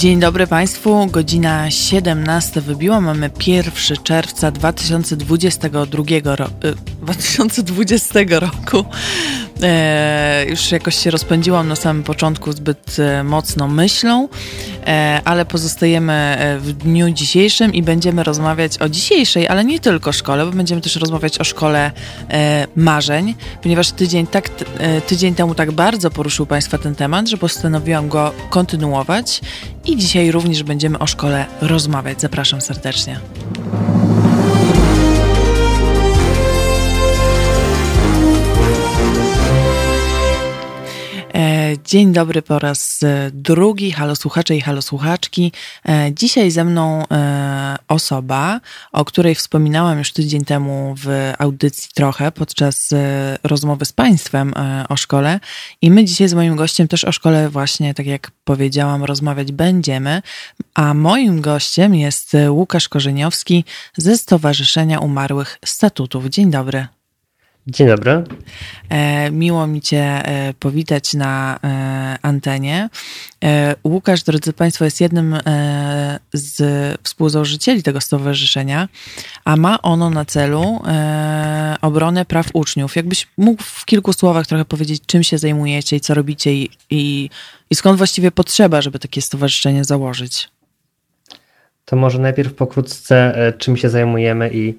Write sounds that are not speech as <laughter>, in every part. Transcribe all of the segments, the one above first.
Dzień dobry Państwu, godzina 17 wybiła, mamy 1 czerwca 2022 ro 2020 roku. E, już jakoś się rozpędziłam na samym początku zbyt e, mocno myślą, e, ale pozostajemy e, w dniu dzisiejszym i będziemy rozmawiać o dzisiejszej, ale nie tylko szkole, bo będziemy też rozmawiać o szkole e, marzeń, ponieważ tydzień, tak, e, tydzień temu tak bardzo poruszył Państwa ten temat, że postanowiłam go kontynuować i dzisiaj również będziemy o szkole rozmawiać. Zapraszam serdecznie. Dzień dobry po raz e, drugi, halo słuchacze i halo słuchaczki. E, dzisiaj ze mną osoba, o której wspominałam już tydzień temu w audycji trochę podczas rozmowy z Państwem o szkole. I my dzisiaj z moim gościem też o szkole właśnie, tak jak powiedziałam, rozmawiać będziemy. A moim gościem jest Łukasz Korzeniowski ze Stowarzyszenia Umarłych Statutów. Dzień dobry. Dzień dobry. E, miło mi Cię e, powitać na e, antenie. Łukasz, drodzy Państwo, jest jednym z współzałożycieli tego stowarzyszenia, a ma ono na celu obronę praw uczniów. Jakbyś mógł w kilku słowach trochę powiedzieć, czym się zajmujecie i co robicie i, i, i skąd właściwie potrzeba, żeby takie stowarzyszenie założyć? To może najpierw pokrótce, czym się zajmujemy i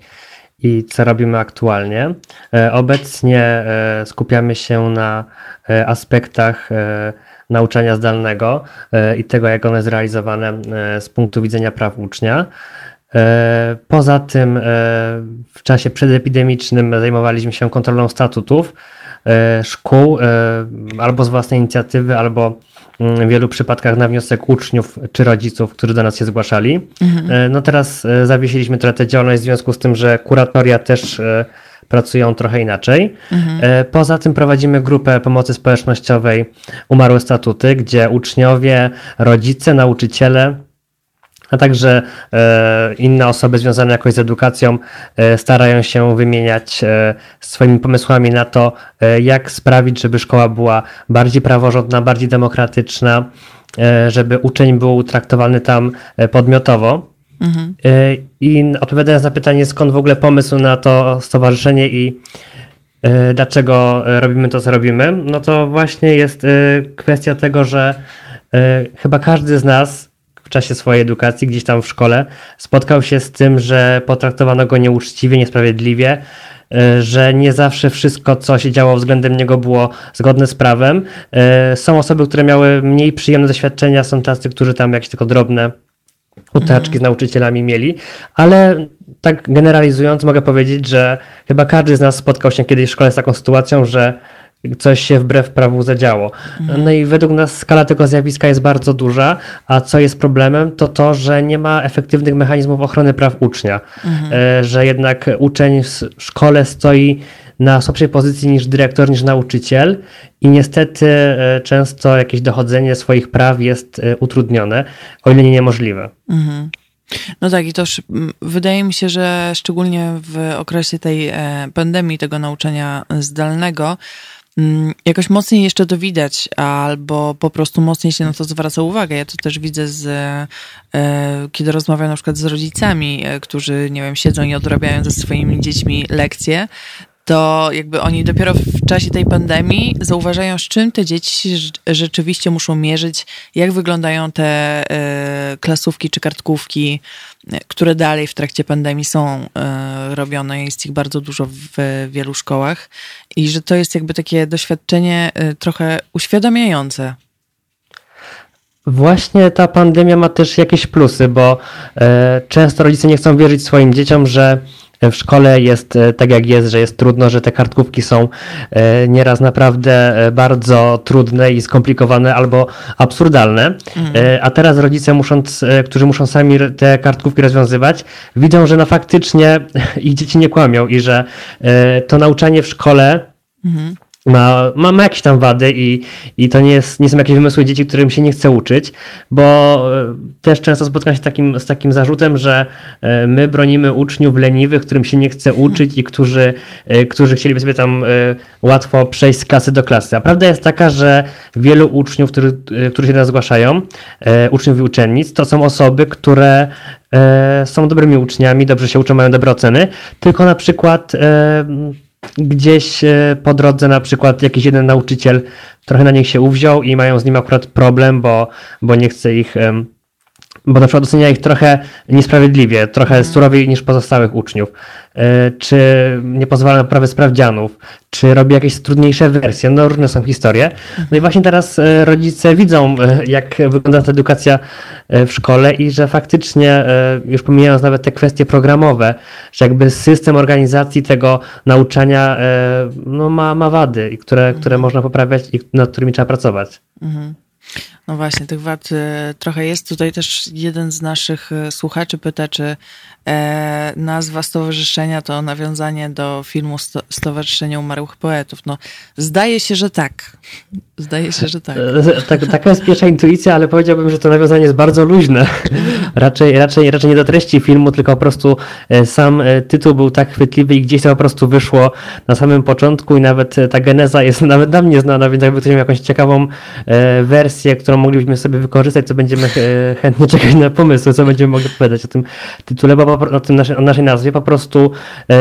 i co robimy aktualnie. E, obecnie e, skupiamy się na e, aspektach nauczania zdalnego i tego, jak one jest realizowane z punktu widzenia praw ucznia. Poza tym w czasie przedepidemicznym zajmowaliśmy się kontrolą statutów szkół albo z własnej inicjatywy, albo w wielu przypadkach na wniosek uczniów czy rodziców, którzy do nas się zgłaszali. Mhm. E, no teraz e, zawiesiliśmy trochę tę działalność w związku z tym, że kuratoria też e, pracują trochę inaczej. Mhm. Poza tym prowadzimy grupę pomocy społecznościowej Umarłe Statuty, gdzie uczniowie, rodzice, nauczyciele a także e, inne osoby związane jakoś z edukacją e, starają się wymieniać e, swoimi pomysłami na to, jak sprawić, żeby szkoła była bardziej praworządna, bardziej demokratyczna, żeby uczeń był traktowany tam podmiotowo. Mhm. I odpowiadając na pytanie, skąd w ogóle pomysł na to stowarzyszenie i dlaczego robimy to, co robimy, no to właśnie jest kwestia tego, że chyba każdy z nas czasie swojej edukacji, gdzieś tam w szkole, spotkał się z tym, że potraktowano go nieuczciwie, niesprawiedliwie, e, że nie zawsze wszystko, co się działo względem niego, było zgodne z prawem. E, są osoby, które miały mniej przyjemne doświadczenia, są tacy, którzy tam jakieś tylko drobne utaczki z nauczycielami mieli, ale tak generalizując mogę powiedzieć, że chyba każdy z nas spotkał się kiedyś w szkole z taką sytuacją, że coś się wbrew prawu zadziało. Mhm. No i według nas skala tego zjawiska jest bardzo duża, a co jest problemem, to to, że nie ma efektywnych mechanizmów ochrony praw ucznia, mhm. E, że jednak uczeń w szkole stoi na słabszej pozycji niż dyrektor, niż nauczyciel i niestety e, często jakieś dochodzenie swoich praw jest e, utrudnione, o ile nie niemożliwe. Mhm. No tak, i to wydaje mi się, że szczególnie w okresie tej pandemii, tego nauczania zdalnego, jakoś mocniej jeszcze to widać, albo po prostu mocniej się na to zwraca uwagę. Ja to też widzę z, e, kiedy rozmawiam na przykład z rodzicami, e, którzy, nie wiem, siedzą i odrabiają ze swoimi dziećmi lekcje, to jakby oni dopiero w czasie tej pandemii zauważają, z czym te dzieci rzeczywiście muszą mierzyć, jak wyglądają te e, klasówki czy kartkówki, które dalej w trakcie pandemii są e, robione. Jest ich bardzo dużo w wielu szkołach i że to jest jakby takie doświadczenie e, trochę uświadamiające. Właśnie ta pandemia ma też jakieś plusy, bo często rodzice nie chcą wierzyć swoim dzieciom, że w szkole jest e, tak jak jest, że jest trudno, że te kartkówki są e, nieraz naprawdę e, bardzo trudne i skomplikowane albo absurdalne. Mhm. A teraz rodzice, musząc, którzy muszą sami te kartkówki rozwiązywać, widzą, że no faktycznie <laughs> ich dzieci nie kłamią i że to nauczanie w szkole mhm ma, ma, ma jakieś tam wady i, i to nie, jest, nie są jakieś wymysły dzieci, którym się nie chce uczyć, bo e, też często spotykam się takim, z takim zarzutem, że e, my bronimy uczniów leniwych, którym się nie chce uczyć i którzy, e, którzy chcieliby sobie tam łatwo przejść z klasy do klasy. A prawda jest taka, że wielu uczniów, którzy, którzy się nas zgłaszają, uczniów i uczennic, to są osoby, które są dobrymi uczniami, dobrze się uczą, mają dobre oceny, tylko na przykład gdzieś e, po drodze na przykład jakiś jeden nauczyciel trochę na nich się uwziął i mają z nim akurat problem, bo, bo nie chce ich bo na przykład ocenia ich trochę niesprawiedliwie, trochę mhm. surowiej niż pozostałych uczniów, e, czy nie pozwala na prawy sprawdzianów, czy robi jakieś trudniejsze wersje, no różne są historie. No i właśnie teraz e, rodzice widzą, e, jak wygląda ta edukacja w szkole i że faktycznie, już pomijając nawet te kwestie programowe, że jakby system organizacji tego nauczania no, ma, ma wady, które, które mhm. można poprawiać i nad którymi trzeba pracować. Mhm. No właśnie, tych wad e, trochę jest. Tutaj też jeden z naszych e, słuchaczy pyta, czy nazwa stowarzyszenia to nawiązanie do filmu Sto Stowarzyszenie Umarłych Poetów. No, zdaje się, że tak. Zdaje się, że tak. tak. Taka jest pierwsza intuicja, ale powiedziałbym, że to nawiązanie jest bardzo luźne. raczej, raczej, raczej nie do treści filmu, tylko po prostu sam tytuł był tak chwytliwy i gdzieś to po prostu wyszło na samym początku i nawet ta geneza jest <laughs> nawet nam nieznana, więc jakby ktoś miał jakąś ciekawą wersję, którą moglibyśmy sobie wykorzystać, co będziemy e, chętnie czekać na pomysły, co będziemy mogli powiedzieć o tym tytule, bo o, tym naszej, o naszej nazwie po prostu e,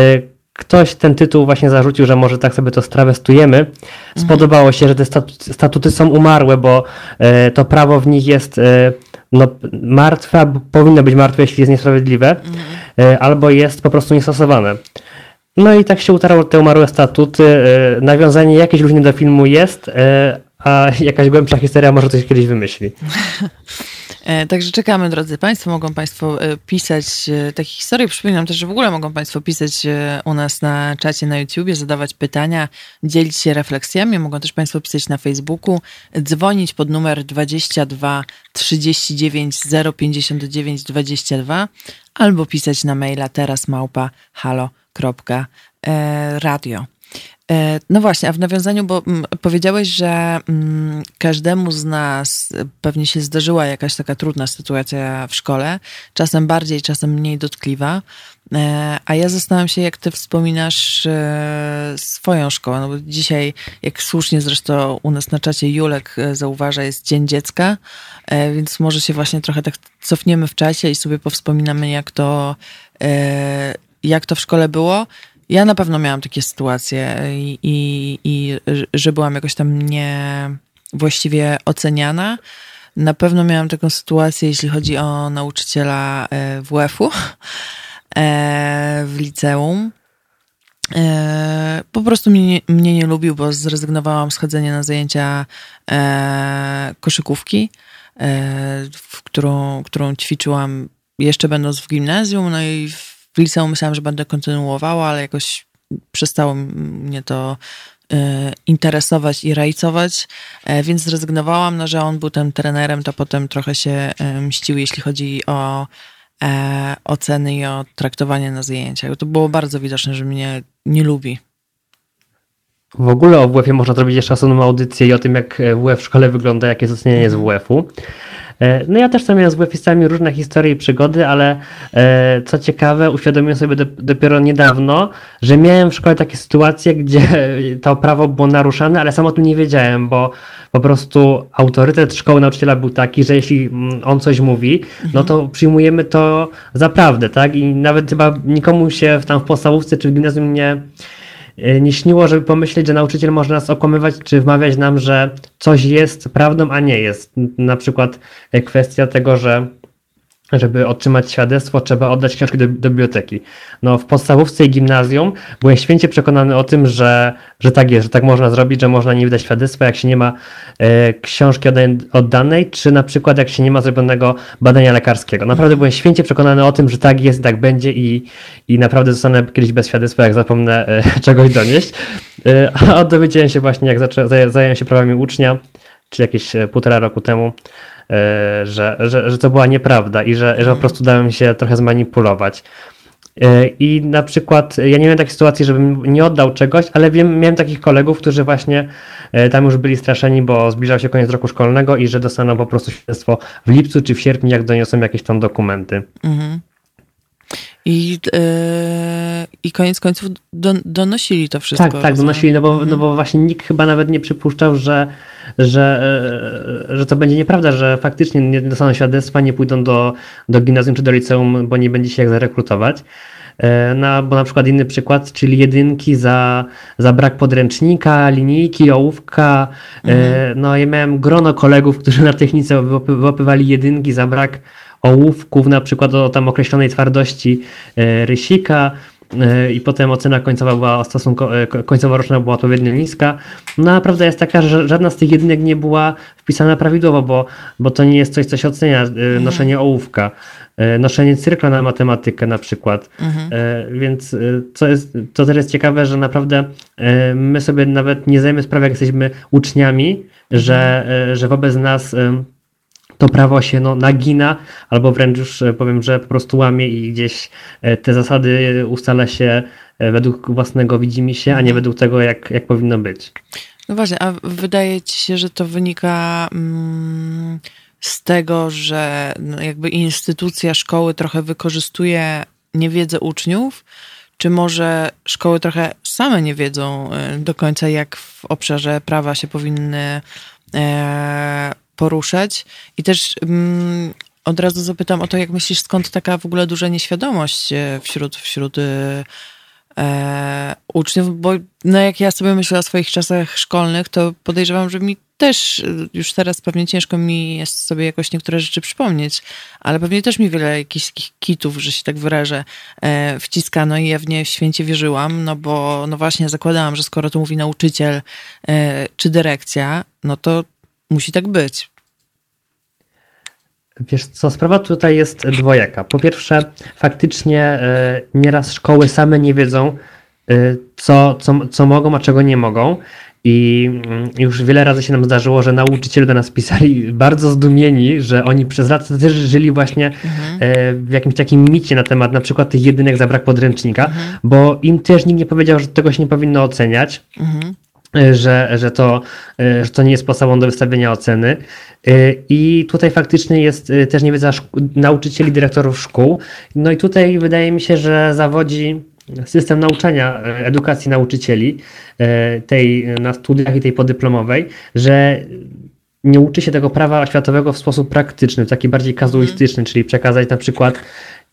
ktoś ten tytuł właśnie zarzucił, że może tak sobie to strawestujemy. Mhm. Spodobało się, że te statuty są umarłe, bo e, to prawo w nich jest no, martwe, albo powinno być martwe, jeśli jest niesprawiedliwe, mhm. albo jest po prostu niestosowane. No i tak się utarało te umarłe statuty. Nawiązanie jakieś różnie do filmu jest, a jakaś głębsza historia może coś kiedyś wymyśli. <laughs> E, także czekamy, drodzy Państwo. Mogą Państwo e, pisać e, takie historie. Przypominam też, że w ogóle mogą Państwo pisać u nas na czacie na YouTubie, zadawać pytania, dzielić się refleksjami. Mogą też Państwo pisać na Facebooku, dzwonić pod numer 22 39 059 22 albo pisać na maila teraz małpa halo.radio. E, no właśnie, a w nawiązaniu, bo mm, powiedziałeś, że mm, każdemu z nas pewnie się zdarzyła jakaś taka trudna sytuacja w szkole, czasem bardziej, czasem mniej dotkliwa. E, a ja zastanawiam się, jak ty wspominasz e, swoją szkołę. No bo dzisiaj, jak słusznie zresztą u nas na czacie Julek zauważa, jest Dzień Dziecka, więc może się właśnie trochę tak cofniemy w czasie i sobie powspominamy, jak to, jak to w szkole było. Ja na pewno miałam takie sytuacje i, i, i że byłam jakoś tam nie właściwie oceniana. Na pewno miałam taką sytuację, jeśli chodzi o nauczyciela e, WF-u e, w liceum. E, po prostu mnie, mnie nie lubił, bo zrezygnowałam z chodzenia na zajęcia koszykówki, w którą, którą ćwiczyłam jeszcze będąc w gimnazjum, no i w liceum myślałam, że będę kontynuowała, ale jakoś przestało mnie to e, interesować i rajcować, e, więc zrezygnowałam, no, że on był tym trenerem, to potem trochę się e, mścił, jeśli chodzi o oceny i o traktowanie na zajęciach. To było bardzo widoczne, że mnie nie lubi. W ogóle o WF-ie można zrobić jeszcze osobną audycję i o tym, jak WF w szkole wygląda, jakie jest ocenianie z WF-u. E, no ja też sam miałem z webistami różne historie i przygody, ale e, co ciekawe, uświadomiłem sobie dopiero niedawno, że miałem w szkole takie sytuacje, gdzie <laughs> to prawo było naruszane, ale sam o tym nie wiedziałem, bo po prostu autorytet szkoły nauczyciela był taki, że jeśli mm, on coś mówi, no to przyjmujemy to za prawdę, tak? I nawet chyba nikomu się tam w podstawówce czy w gimnazjum nie nie śniło, żeby pomyśleć, że nauczyciel może nas okłamywać, czy wmawiać nam, że coś jest prawdą, a nie jest. Na przykład e, kwestia tego, że żeby otrzymać świadectwo, trzeba oddać książki do, do, biblioteki. No, w podstawówce i gimnazjum byłem święcie przekonany o tym, że, że tak jest, że tak można zrobić, że można nie wydać świadectwa, jak się nie ma e, książki oddanej, czy na przykład jak się nie ma zrobionego badania lekarskiego. Naprawdę byłem święcie przekonany o tym, że tak jest, tak będzie i, i naprawdę zostanę kiedyś bez świadectwa, jak zapomnę e, <laughs> czegoś donieść. E, a dowiedziałem się właśnie, jak zaczę, zająłem się prawami ucznia, czy jakieś półtora roku temu, że, że, że to była nieprawda i że, że po prostu dałem się trochę zmanipulować. I na przykład ja nie miałem takiej sytuacji, żebym nie oddał czegoś, ale wiem, miałem takich kolegów, którzy właśnie tam już byli straszeni, bo zbliżał się koniec roku szkolnego i że dostaną po prostu świadectwo w lipcu czy w sierpniu, jak doniosą jakieś tam dokumenty. Mhm. I, yy, I koniec końców do, donosili to wszystko. Tak, tak, donosili, no bo, no bo właśnie nikt chyba nawet nie przypuszczał, że, że, yy, że to będzie nieprawda, że faktycznie nie dostaną świadectwa, nie pójdą do, do gimnazjum czy do liceum, bo nie będzie się jak zarekrutować. Yy, no, bo na przykład inny przykład, czyli jedynki za, za brak podręcznika, linijki, ołówka. Yy, mhm. No ja miałem grono kolegów, którzy na technice wyłapywali jedynki za brak ołówków, na przykład o tam określonej twardości e, rysika, e, i potem ocena końcowa była stosunkowo, e, końcowa roczna była odpowiednio niska. No a prawda jest taka, że żadna z tych jedynek nie była wpisana prawidłowo, bo, bo to nie jest coś, co się ocenia, mhm. noszenie ołówka, noszenie cyrkla na matematykę na przykład. Mhm. Więc co, jest, to też jest ciekawe, że naprawdę my sobie nawet nie zdajemy sprawy, jak jesteśmy uczniami, że, mhm. że wobec nas to prawo się no, nagina, albo wręcz już e, powiem, że po prostu łamie i gdzieś e, te zasady ustala się e, według własnego widzimy się, a nie mhm. według tego, jak, jak powinno być. No właśnie, a wydaje ci się, że to wynika mm, z tego, że no, jakby instytucja szkoły trochę wykorzystuje niewiedzę uczniów, czy może szkoły trochę same nie wiedzą do końca, jak w obszarze prawa się powinny poruszać. I też mm, od razu zapytam o to, jak myślisz, skąd taka w ogóle duża nieświadomość e, wśród, wśród e, e, uczniów, bo no jak ja sobie myślę o swoich czasach szkolnych, to podejrzewam, że mi też e, już teraz pewnie ciężko mi jest sobie jakoś niektóre rzeczy przypomnieć, ale pewnie też mi wiele jakichś kitów, że się tak wyrażę, e, wciskano i ja w nie święcie wierzyłam, no bo no właśnie zakładałam, że skoro to mówi nauczyciel e, czy dyrekcja, no to musi tak być. Wiesz co, sprawa tutaj jest dwojaka. Po pierwsze, faktycznie e, nieraz szkoły same nie wiedzą, e, co, co, co mogą, a czego nie mogą. I mm, już wiele razy się nam zdarzyło, że nauczyciele do nas pisali bardzo zdumieni, że oni przez lata też żyli właśnie mhm. E, w jakimś takim micie na temat na przykład tych jedynek za brak podręcznika, mhm. bo im też nikt nie powiedział, że tego się nie powinno oceniać. Mhm. Że, że, to, y, że to nie jest podstawą do wystawienia oceny. Y, I tutaj faktycznie jest też niewiedza nauczycieli, dyrektorów szkół. No i tutaj wydaje mi się, że zawodzi system nauczania edukacji nauczycieli, tej na studiach i tej podyplomowej, że nie uczy się tego prawa oświatowego w sposób praktyczny, taki bardziej kazuistyczny, czyli przekazać na przykład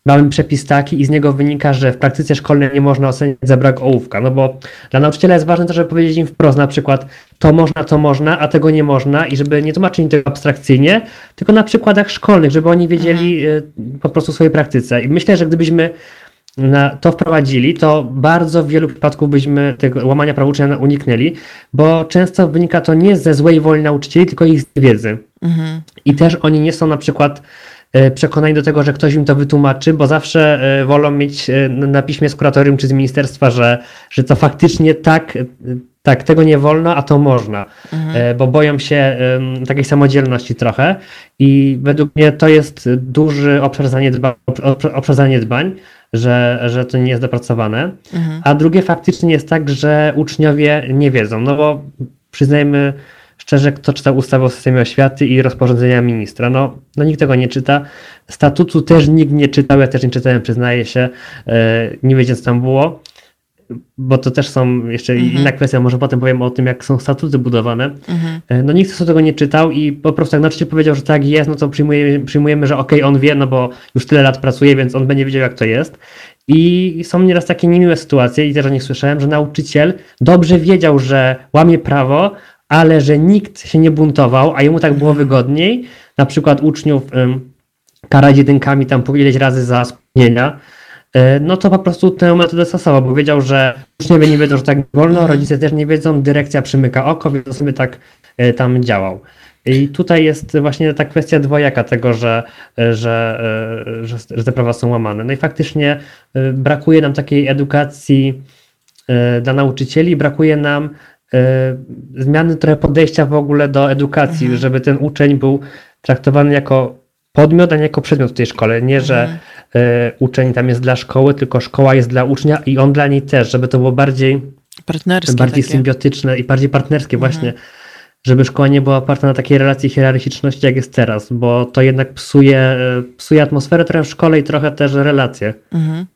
mamy przepis taki i z niego wynika, że w praktyce szkolnej nie można oceniać za brak ołówka, no bo dla nauczyciela jest ważne to, żeby powiedzieć im wprost na przykład to można, to można, a tego nie można i żeby nie tłumaczyć tego abstrakcyjnie, tylko na przykładach szkolnych, żeby oni wiedzieli mhm. E, po prostu w swojej praktyce. I myślę, że gdybyśmy na to wprowadzili, to bardzo w wielu przypadków byśmy tego łamania prawa ucznia uniknęli, bo często wynika to nie ze złej woli nauczycieli, tylko ich wiedzy. Mhm. I też oni nie są na przykład przekonani do tego, że ktoś im to wytłumaczy, bo zawsze e, wolą mieć e, na piśmie z kuratorium czy z ministerstwa, że, że to faktycznie tak, tak, tego nie wolno, a to można, mhm. bo boją się takiej samodzielności trochę i według mnie to jest duży obszar zaniedbań, obszar zaniedbań że, że to nie jest dopracowane. Mhm. A drugie faktycznie jest tak, że uczniowie nie wiedzą, no bo przyznajmy, szczerze, kto czytał ustawę o systemie oświaty i rozporządzenia ministra? No, no nikt tego nie czyta. Statutu też nikt nie czytał, ja też nie czytałem, przyznaję się, e, nie wiedziałem co tam było, bo to też są jeszcze mhm. inna kwestia, może potem powiem o tym, jak są statuty budowane. Mhm. E, no nikt tego nie czytał i po prostu jak nauczyciel powiedział, że tak jest, no to przyjmujemy, przyjmujemy że okej, okay, on wie, no bo już tyle lat pracuje, więc on będzie wiedział, jak to jest. I są nieraz takie niemiłe sytuacje, i też o nich słyszałem, że nauczyciel dobrze wiedział, że łamie prawo, ale że nikt się nie buntował, a jemu tak było wygodniej, na przykład uczniów karać jedynkami tam po ileś razy za spóźnienia, e, no to po prostu tę metodę stosował, bo wiedział, że uczniowie nie wiedzą, że tak wolno, rodzice też nie wiedzą, dyrekcja przymyka oko, więc sobie tak e, tam działał. I tutaj jest właśnie ta kwestia dwojaka tego, że, e, że, że, że te prawa są łamane. No i faktycznie brakuje nam takiej edukacji dla nauczycieli, brakuje nam zmiany trochę podejścia w ogóle do edukacji, mhm. żeby ten uczeń był traktowany jako podmiot, a nie jako przedmiot w tej szkole. Nie, że, uczeń tam jest dla szkoły, tylko szkoła jest dla ucznia i on dla niej też, żeby to było bardziej partnerskie bardziej takie. symbiotyczne i bardziej partnerskie Mhm. właśnie, żeby szkoła nie była oparta na takiej relacji hierarchiczności, jak jest teraz, bo to jednak psuje, e, psuje atmosferę trochę w szkole i trochę też relacje. Mhm.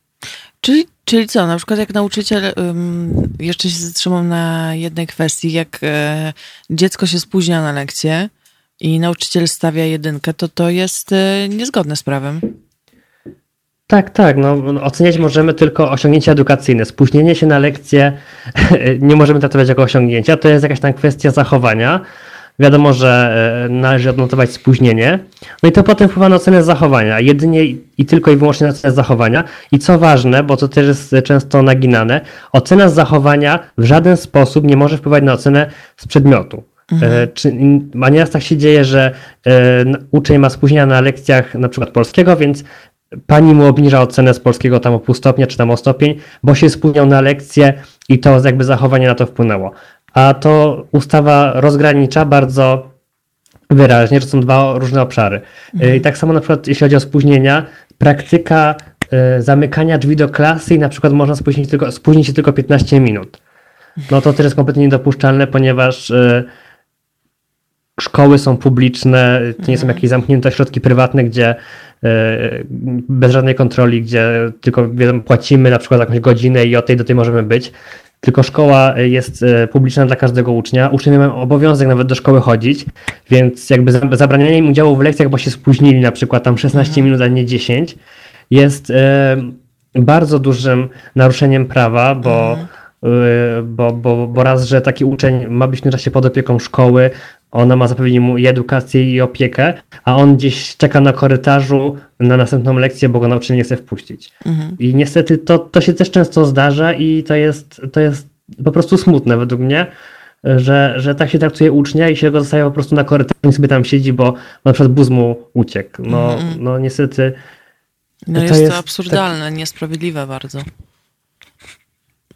Czyli, czyli co, na przykład jak nauczyciel, ym, jeszcze się zatrzymam na jednej kwestii, jak e, dziecko się spóźnia na lekcję i nauczyciel stawia jedynkę, to to jest e, niezgodne z prawem. Tak, tak. No, no, oceniać możemy tylko osiągnięcia edukacyjne. Spóźnienie się na lekcję <laughs> nie możemy traktować jako osiągnięcia. To jest jakaś tam kwestia zachowania. Wiadomo, że e, należy odnotować spóźnienie. No i to potem wpływa na ocenę zachowania. Jedynie i tylko i wyłącznie na ocenę zachowania. I co ważne, bo to też jest często naginane, ocena zachowania w żaden sposób nie może wpływać na ocenę z przedmiotu. E, Czy, a nieraz tak się dzieje, że e, uczeń ma spóźnienia na lekcjach na przykład polskiego, więc pani mu obniża ocenę z polskiego tam o pół stopnia czy tam o stopień, bo się spóźniał na lekcję i to jakby zachowanie na to wpłynęło. A to ustawa rozgranicza bardzo wyraźnie, że są dwa różne obszary. E, I tak samo na przykład jeśli chodzi o spóźnienia, praktyka e, zamykania drzwi do klasy i na przykład można spóźnić, tylko, spóźnić się tylko 15 minut. No to też jest kompletnie niedopuszczalne, ponieważ e, szkoły są publiczne, to nie są jakieś zamknięte ośrodki prywatne, gdzie e, bez żadnej kontroli, gdzie tylko płacimy na przykład jakąś godzinę i od tej do tej możemy być. Tylko szkoła jest e, publiczna dla każdego ucznia. Uczniowie mają obowiązek nawet do szkoły chodzić, więc jakby za- zabranianie im udziału w lekcjach, bo się spóźnili na przykład tam 16 minut, a nie 10, jest e, bardzo dużym naruszeniem prawa, bo Yy, bo, bo, bo raz, że taki uczeń ma być w tym czasie pod opieką szkoły, ona ma zapewnić mu i edukację i opiekę, a on gdzieś czeka na korytarzu na następną lekcję, bo go nauczyciel nie chce wpuścić. I niestety to, to się też często zdarza i to jest, to jest po prostu smutne według mnie, że, że tak się traktuje ucznia i się go zostaje po prostu na korytarzu i sobie tam siedzi, bo na przykład buz mu uciekł. No, no niestety No To jest to jest absurdalne, niesprawiedliwe bardzo.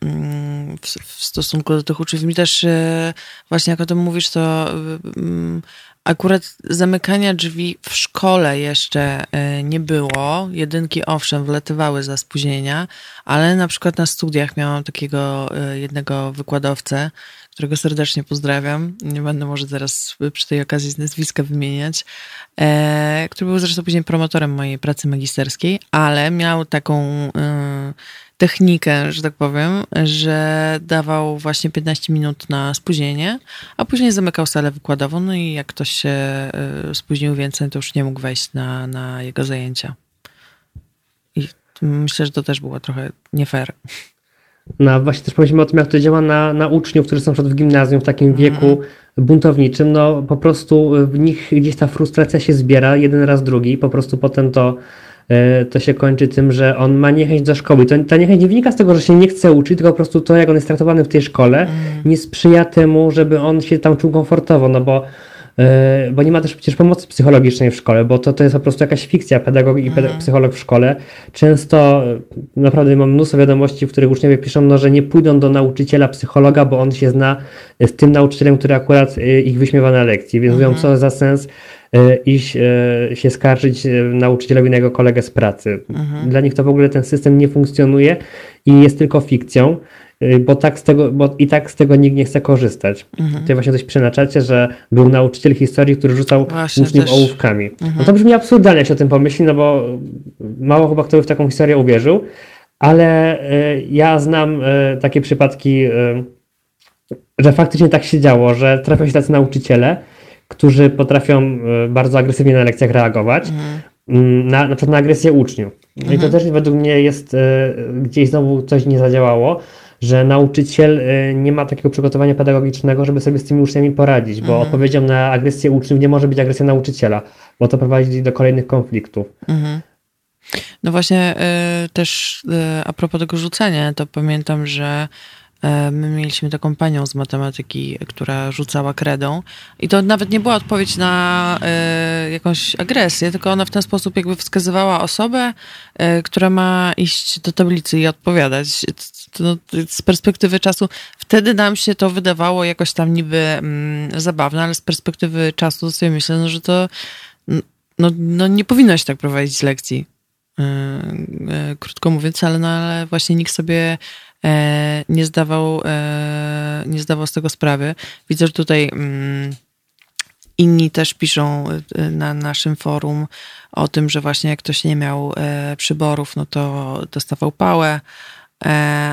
Mm, W, stosunku do tych uczniów. Mi też e, właśnie jak o tym mówisz, to mm, akurat zamykania drzwi w szkole jeszcze e, nie było. Jedynki owszem wlatywały za spóźnienia, ale na przykład na studiach miałam takiego e, jednego wykładowcę, którego serdecznie pozdrawiam. Nie będę może teraz przy tej okazji nazwiska wymieniać, który był zresztą później promotorem mojej pracy magisterskiej, ale miał taką technikę, że tak powiem, że dawał właśnie 15 minut na spóźnienie, a później zamykał salę wykładową, no i jak ktoś się e, spóźnił więcej, to już nie mógł wejść na, na jego zajęcia. I myślę, że to też było trochę nie fair. No właśnie też powiedzmy o tym, jak to działa na, na uczniów, którzy są w gimnazjum w takim Mhm. wieku buntowniczym. No po prostu w nich gdzieś ta frustracja się zbiera, jeden raz drugi, po prostu potem to, to się kończy tym, że on ma niechęć do szkoły. To, ta niechęć nie wynika z tego, że się nie chce uczyć, tylko po prostu to, jak on jest traktowany w tej szkole, Mhm. nie sprzyja temu, żeby on się tam czuł komfortowo, no bo e, bo nie ma też przecież pomocy psychologicznej w szkole, bo to, to jest po prostu jakaś fikcja, pedagog i peda- psycholog w szkole. Często e, naprawdę mam mnóstwo wiadomości, w których uczniowie piszą, no, że nie pójdą do nauczyciela psychologa, bo on się zna z tym nauczycielem, który akurat e, ich wyśmiewa na lekcji, więc mówią, co za sens e, iść e, się skarżyć e, nauczycielowi na jego kolegę z pracy. Dla nich to w ogóle ten system nie funkcjonuje i jest tylko fikcją. Bo, tak z tego, bo i tak z tego nikt nie chce korzystać. Tutaj właśnie coś przenaczacie, że był nauczyciel historii, który rzucał Właśnie, uczniów też. ołówkami. No to brzmi absurdalnie, jak się o tym pomyśli, no bo mało chyba kto by w taką historię uwierzył, ale ja znam takie przypadki, że faktycznie tak się działo, że trafią się tacy nauczyciele, którzy potrafią y, bardzo agresywnie na lekcjach reagować, mm, na, na przykład na agresję uczniów. No i to też według mnie jest y, gdzieś znowu coś nie zadziałało, że nauczyciel y, nie ma takiego przygotowania pedagogicznego, żeby sobie z tymi uczniami poradzić, bo odpowiedzią na agresję uczniów nie może być agresja nauczyciela, bo to prowadzi do kolejnych konfliktów. Mhm. No właśnie też a propos tego rzucania, to pamiętam, że my mieliśmy taką panią z matematyki, która rzucała kredą i to nawet nie była odpowiedź na y, jakąś agresję, tylko ona w ten sposób jakby wskazywała osobę, y, która ma iść do tablicy i odpowiadać. No, z perspektywy czasu, wtedy nam się to wydawało jakoś tam niby mm, zabawne, ale z perspektywy czasu sobie myślę, no, że to no, no nie powinno się tak prowadzić lekcji. krótko mówiąc, ale, no, ale właśnie nikt sobie nie zdawał, nie zdawał z tego sprawy. Widzę, że tutaj mm, inni też piszą na naszym forum o tym, że właśnie jak ktoś nie miał przyborów, no to dostawał pałę,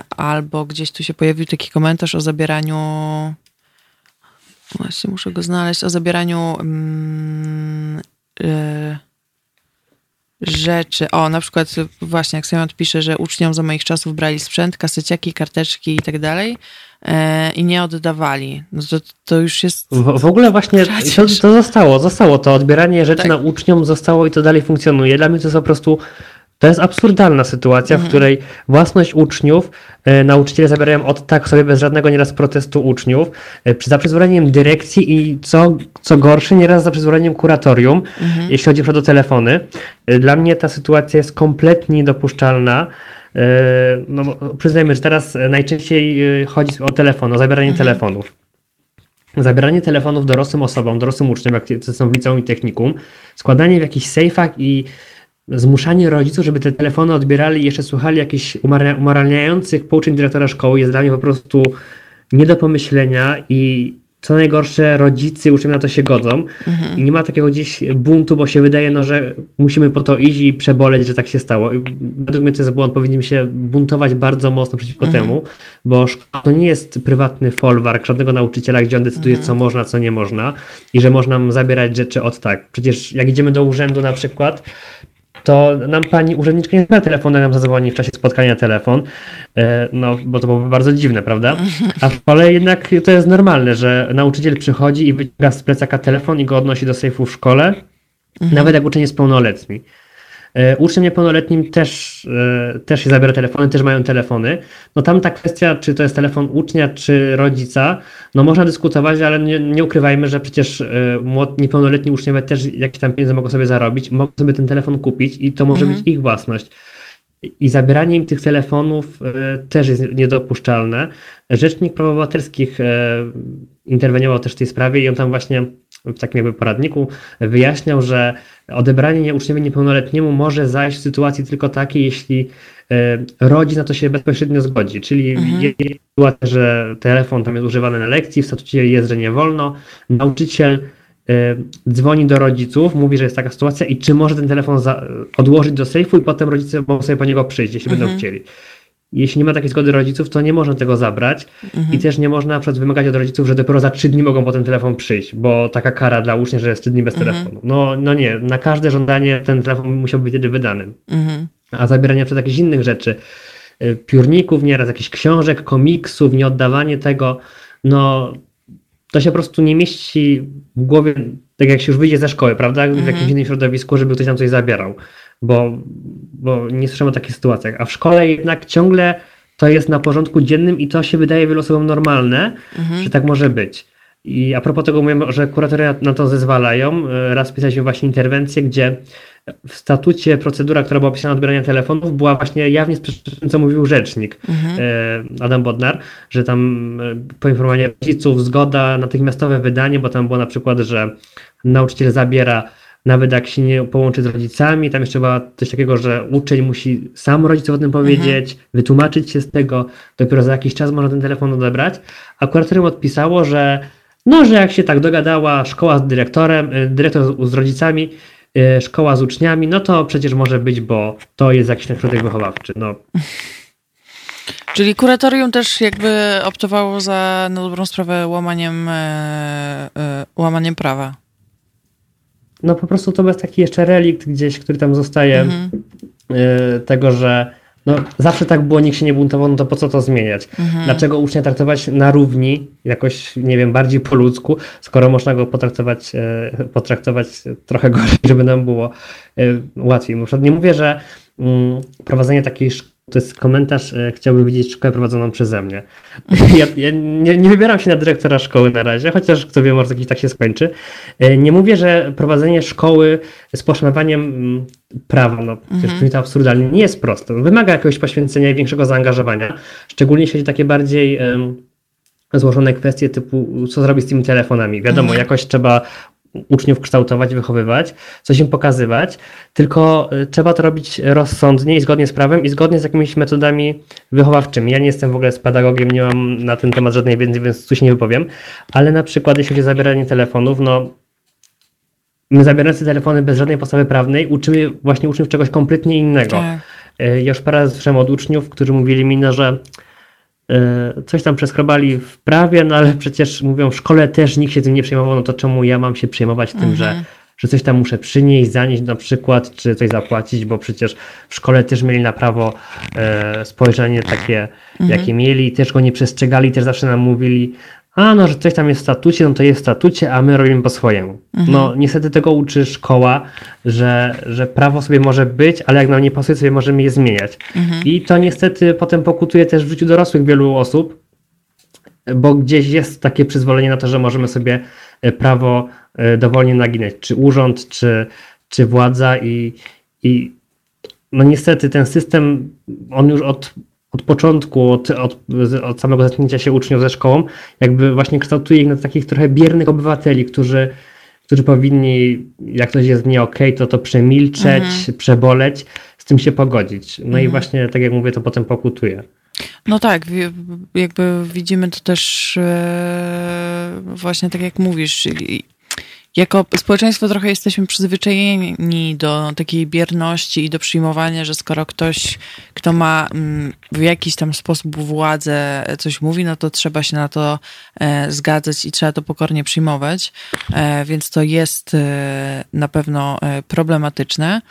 albo gdzieś tu się pojawił taki komentarz o zabieraniu Właśnie muszę go znaleźć o zabieraniu mm, y, rzeczy. O, na przykład właśnie jak Sejmat pisze, że uczniom za moich czasów brali sprzęt, kaseciaki, karteczki i tak dalej e, i nie oddawali. No to, to już jest... W, w ogóle właśnie to, to, zostało, zostało to odbieranie rzeczy tak. na uczniom zostało i to dalej funkcjonuje. Dla mnie to jest po prostu to jest absurdalna sytuacja, mhm. w której własność uczniów e, nauczyciele zabierają od tak sobie bez żadnego nieraz protestu uczniów, e, za przyzwoleniem dyrekcji i co, co gorsze, nieraz za przyzwoleniem kuratorium, mhm. jeśli chodzi o telefony. E, dla mnie ta sytuacja jest kompletnie niedopuszczalna. E, no, przyznajmy, że teraz najczęściej e, chodzi o telefon, o zabieranie mhm. telefonów. Zabieranie telefonów dorosłym osobom, dorosłym uczniom, jak to są w liceum i technikum, składanie w jakichś sejfach i zmuszanie rodziców, żeby te telefony odbierali i jeszcze słuchali jakichś umoralniających pouczeń dyrektora szkoły jest dla mnie po prostu nie do pomyślenia i co najgorsze, rodzice uczniowie na to się godzą mhm. i nie ma takiego gdzieś buntu, bo się wydaje, no, że musimy po to iść i przeboleć, że tak się stało. I według mnie to jest błąd, powinniśmy się buntować bardzo mocno przeciwko mhm. temu, bo to nie jest prywatny folwark żadnego nauczyciela, gdzie on decyduje, mhm. co można, co nie można i że można zabierać rzeczy od tak. Przecież jak idziemy do urzędu na przykład, to nam pani urzędniczka nie zna telefonu, nam zadzwoni w czasie spotkania telefon, e, no bo to byłoby bardzo dziwne, prawda? A w szkole jednak to jest normalne, że nauczyciel przychodzi i wyciąga z plecaka telefon i go odnosi do sejfu w szkole, mhm. nawet jak uczeń jest pełnoletni. E, uczniom niepełnoletnim też, e, też się zabiera telefony, też mają telefony. No tam ta kwestia, czy to jest telefon ucznia, czy rodzica, no można dyskutować, ale nie, nie ukrywajmy, że przecież e, niepełnoletni uczniowie też jakieś tam pieniądze mogą sobie zarobić, mogą sobie ten telefon kupić i to może mhm. być ich własność. I zabieranie im tych telefonów też jest niedopuszczalne. Rzecznik Praw Obywatelskich interweniował też w tej sprawie i on tam właśnie w takim jakby poradniku wyjaśniał, że odebranie uczniowi niepełnoletniemu może zajść w sytuacji tylko takiej, jeśli e, rodzic na to się bezpośrednio zgodzi, czyli mhm. sytuacja, że telefon tam jest używany na lekcji, w statucie jest, że nie wolno, nauczyciel e, dzwoni do rodziców, mówi, że jest taka sytuacja i czy może ten telefon odłożyć do sejfu i potem rodzice mogą sobie po niego przyjść, jeśli mhm. będą chcieli jeśli nie ma takiej zgody rodziców, to nie można tego zabrać mhm. i też nie można na przykład wymagać od rodziców, że dopiero za trzy dni mogą po ten telefon przyjść, bo taka kara dla ucznia, że jest trzy dni bez mhm. telefonu. No, no nie, na każde żądanie ten telefon musiał być wtedy wydany. Mhm. A zabieranie przed jakichś innych rzeczy, y, piórników nieraz, jakichś książek, komiksów, nieoddawanie tego, no to się po prostu nie mieści w głowie, tak jak się już wyjdzie ze szkoły, prawda, w jakimś mhm. innym środowisku, żeby ktoś tam coś zabierał bo, bo nie słyszałem o takich sytuacjach. A w szkole jednak ciągle to jest na porządku dziennym i to się wydaje wielu osobom normalne, mhm. że tak może być. I a propos tego mówimy, że kuratoria na to zezwalają. E, raz pisaliśmy właśnie interwencję, gdzie w statucie procedura, która była opisana odbierania telefonów, była właśnie jawnie sprzeczna co mówił rzecznik mhm. E, Adam Bodnar, że tam e, poinformowanie rodziców, zgoda, natychmiastowe wydanie, bo tam było na przykład, że nauczyciel zabiera nawet jak się nie połączy z rodzicami, tam jeszcze była coś takiego, że uczeń musi sam rodzicom o tym powiedzieć, mhm. wytłumaczyć się z tego, dopiero za jakiś czas można ten telefon odebrać, a kuratorium odpisało, że no, że jak się tak dogadała szkoła z dyrektorem, y, dyrektor z rodzicami, y, szkoła z uczniami, no to przecież może być, bo to jest jakiś ten środek wychowawczy. No. <laughs> Czyli kuratorium też jakby optowało za na dobrą sprawę łamaniem, e, e, łamaniem prawa no po prostu to jest taki jeszcze relikt gdzieś, który tam zostaje mhm. y, tego, że no, zawsze tak było, nikt się nie buntował, no to po co to zmieniać? Mhm. Dlaczego ucznia traktować na równi, jakoś, nie wiem, bardziej po ludzku, skoro można go potraktować, y, potraktować trochę <laughs> gorzej, żeby nam było y, łatwiej. Nie mówię, że mm, prowadzenie takiej szkoły to jest komentarz, e, chciałbym widzieć szkołę prowadzoną przeze mnie. <laughs> Ja, ja nie, nie, wybieram się na dyrektora szkoły na razie, chociaż kto wie, może jakiś tak się skończy. E, nie mówię, że prowadzenie szkoły z poszanowaniem mm, prawa, no przecież mhm. to absurdalnie, nie jest proste. Wymaga jakiegoś poświęcenia i większego zaangażowania, szczególnie jeśli chodzi takie bardziej złożone kwestie typu, co zrobić z tymi telefonami. Wiadomo, mhm. jakoś trzeba uczniów kształtować, wychowywać, coś im pokazywać, tylko y, trzeba to robić rozsądnie i zgodnie z prawem i zgodnie z jakimiś metodami wychowawczymi. Ja nie jestem w ogóle z pedagogiem, nie mam na ten temat żadnej wiedzy, więc się nie wypowiem, ale na przykład jeśli chodzi o zabieranie telefonów, no my zabierając te telefony bez żadnej podstawy prawnej uczymy właśnie uczniów czegoś kompletnie innego. Tak. Y, ja już parę razy słyszałem od uczniów, którzy mówili mi, no, że coś tam przeskrobali w prawie, no ale przecież mówią, w szkole też nikt się tym nie przejmował, no to czemu ja mam się przejmować tym, mhm. że, że coś tam muszę przynieść, zanieść na przykład, czy coś zapłacić, bo przecież w szkole też mieli na prawo e, spojrzenie takie, mhm. jakie mieli, też go nie przestrzegali, też zawsze nam mówili, a no, że coś tam jest w statucie, no to jest w statucie, a my robimy po swojemu. Mhm. No niestety tego uczy szkoła, że, że prawo sobie może być, ale jak nam nie pasuje, sobie możemy je zmieniać. Mhm. I to niestety potem pokutuje też w życiu dorosłych wielu osób, bo gdzieś jest takie przyzwolenie na to, że możemy sobie e, prawo e, dowolnie naginać, czy urząd, czy, czy władza i, i no niestety ten system, on już od od początku, od, od, od samego zaczęcia się uczniów ze szkołą, jakby właśnie kształtuje ich na takich trochę biernych obywateli, którzy, którzy powinni, jak coś jest nie okej, okay, to to przemilczeć, mhm. przeboleć, z tym się pogodzić. No mhm. i właśnie, tak jak mówię, to potem pokutuje. No tak, jakby widzimy to też e, właśnie tak jak mówisz, jako społeczeństwo trochę jesteśmy przyzwyczajeni do takiej bierności i do przyjmowania, że skoro ktoś, kto ma mm, w jakiś tam sposób władzę, coś mówi, no to trzeba się na to e, zgadzać i trzeba to pokornie przyjmować. E, więc to jest e, na pewno problematyczne.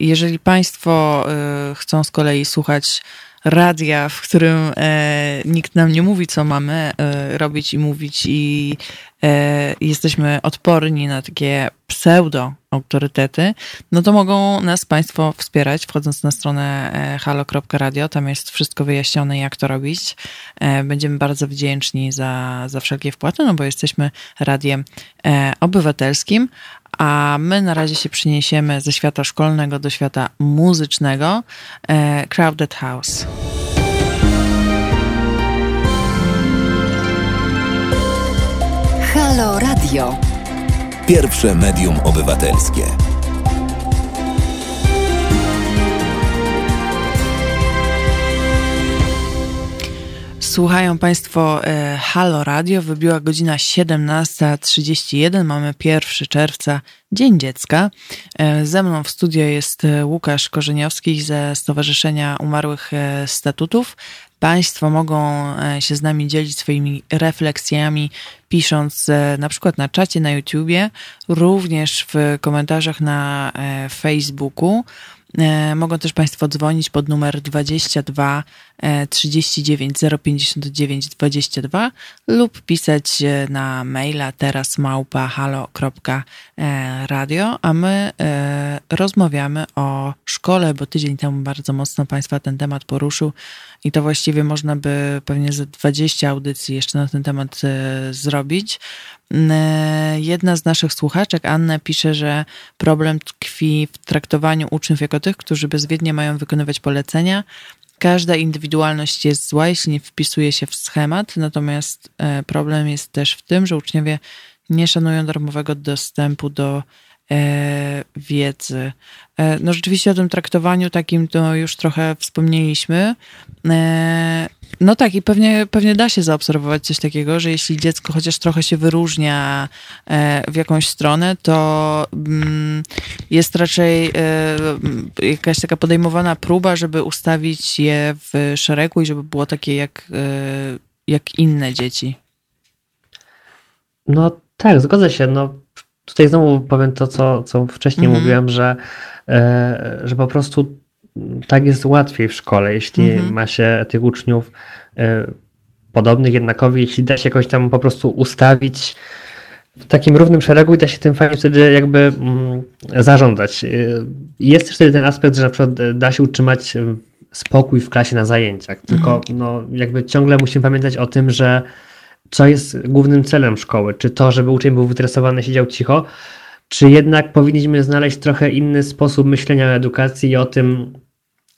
Jeżeli Państwo chcą z kolei słuchać radia, w którym e, nikt nam nie mówi, co mamy e, robić i mówić, i e, jesteśmy odporni na takie pseudo-autorytety, no to mogą nas Państwo wspierać, wchodząc na stronę e, halo.radio. Tam jest wszystko wyjaśnione, jak to robić. E, będziemy bardzo wdzięczni za, za wszelkie wpłaty, no bo jesteśmy radiem e, obywatelskim, a my na razie się przeniesiemy ze świata szkolnego do świata muzycznego. E, Crowded House. Halo Radio. Pierwsze medium obywatelskie. Słuchają Państwo e, Halo Radio. Wybiła godzina 17.31. Mamy 1 czerwca, Dzień Dziecka. E, ze mną w studio jest e, Łukasz Korzeniowski ze Stowarzyszenia Umarłych Statutów. Państwo mogą się z nami dzielić swoimi refleksjami, pisząc na przykład na czacie na YouTubie, również w komentarzach na Facebooku. Mogą też Państwo dzwonić pod numer 22 39 059 22 lub pisać e, na maila teraz małpa halo.radio, a my e, rozmawiamy o szkole, bo tydzień temu bardzo mocno Państwa ten temat poruszył i to właściwie można by pewnie ze 20 audycji jeszcze na ten temat zrobić. Jedna z naszych słuchaczek, Anna, pisze, że problem tkwi w traktowaniu uczniów jako tych, którzy bezwiednie mają wykonywać polecenia. Każda indywidualność jest zła, jeśli nie wpisuje się w schemat, natomiast e, problem jest też w tym, że uczniowie nie szanują darmowego dostępu do wiedzy. E, no rzeczywiście o tym traktowaniu takim to już trochę wspomnieliśmy. E, no tak, i pewnie, pewnie da się zaobserwować coś takiego, że jeśli dziecko chociaż trochę się wyróżnia e, w jakąś stronę, to mm, jest raczej jakaś taka podejmowana próba, żeby ustawić je w szeregu i żeby było takie jak, jak inne dzieci. No tak, zgodzę się. No, tutaj znowu powiem to, co, co wcześniej mhm. mówiłem, że, że po prostu tak jest łatwiej w szkole, jeśli mhm. ma się tych uczniów e, podobnych, jednakowych, jeśli da się jakoś tam po prostu ustawić w takim równym szeregu i da się tym fajnie wtedy jakby mm, zarządzać. E, jest też wtedy ten aspekt, że na przykład da się utrzymać spokój w klasie na zajęciach, tylko mhm. no, jakby ciągle musimy pamiętać o tym, że co jest głównym celem szkoły, czy to, żeby uczeń był wytresowany, siedział cicho, czy jednak powinniśmy znaleźć trochę inny sposób myślenia o edukacji i o tym,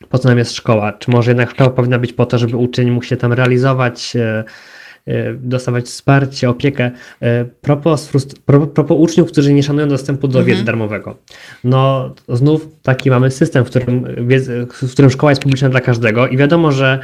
po co nam jest szkoła? Czy może jednak szkoła powinna być po to, żeby uczeń mógł się tam realizować, e, dostawać wsparcie, opiekę. Propos, propos uczniów, którzy nie szanują dostępu do wiedzy mhm. darmowego. No znów taki mamy system, w którym, w którym szkoła jest publiczna dla każdego i wiadomo, że E,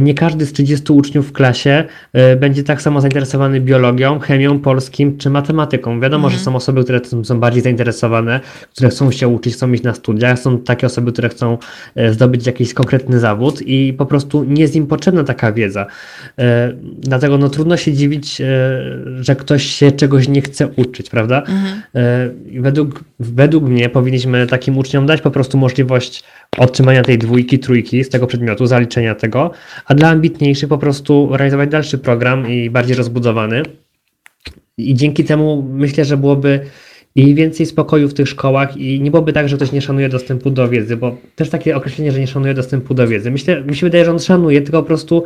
nie każdy z 30 uczniów w klasie e, będzie tak samo zainteresowany biologią, chemią, polskim czy matematyką. Wiadomo, że mhm. są osoby, które są bardziej zainteresowane, które chcą się uczyć, chcą iść na studia, są takie osoby, które chcą e, zdobyć jakiś konkretny zawód i po prostu nie jest im potrzebna taka wiedza. Dlatego no, trudno się dziwić, że ktoś się czegoś nie chce uczyć, prawda? Mhm. Według, według mnie powinniśmy takim uczniom dać po prostu możliwość otrzymania tej dwójki, trójki z tego przedmiotu, zaliczenia tego, a dla ambitniejszych po prostu realizować dalszy program i bardziej rozbudowany. I dzięki temu myślę, że byłoby i więcej spokoju w tych szkołach i nie byłoby tak, że ktoś nie szanuje dostępu do wiedzy, bo też takie określenie, że nie szanuje dostępu do wiedzy. Myślę, mi się wydaje, że on szanuje, tylko po prostu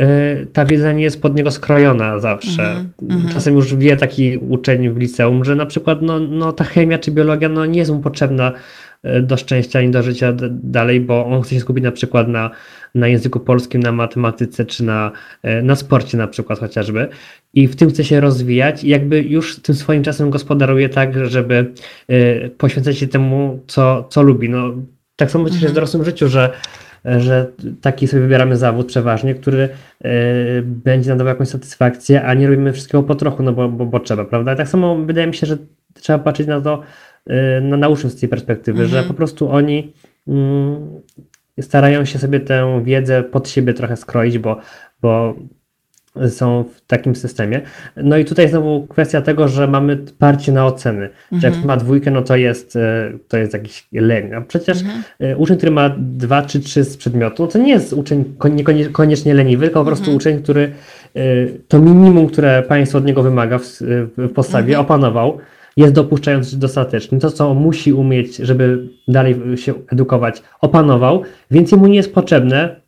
y, ta wiedza nie jest pod niego skrojona zawsze. Mm -hmm. Czasem już wie taki uczeń w liceum, że na przykład no, no, ta chemia czy biologia no, nie jest mu potrzebna do szczęścia i do życia dalej, bo on chce się skupić na przykład na, na języku polskim, na matematyce czy na, e, na sporcie na przykład chociażby i w tym chce się rozwijać i jakby już tym swoim czasem gospodaruje tak, żeby e, poświęcać się temu, co, co lubi. No, tak samo myślę mhm. w dorosłym życiu, że że taki sobie wybieramy zawód przeważnie, który będzie nam dawał jakąś satysfakcję, a nie robimy wszystkiego po trochu, no bo, bo, bo trzeba, prawda? tak samo wydaje mi się, że trzeba patrzeć na to Y, no, nauczą z tej perspektywy, mhm. że po prostu oni mm, starają się sobie tę wiedzę pod siebie trochę skroić, bo, bo są w takim systemie. No i tutaj znowu kwestia tego, że mamy parcie na oceny. Mhm. Że jak mhm. ma dwójkę, no to jest, y, to jest jakiś leń. A przecież mhm. Y, uczeń, który ma dwa czy trzy z przedmiotu, no to nie jest uczeń niekoniecznie leniwy, tylko po prostu mhm. uczeń, który to minimum, które państwo od niego wymaga w, w podstawie, mhm. opanował jest dopuszczający dostateczny. To, co musi umieć, żeby dalej się edukować, opanował, więc mu nie jest potrzebne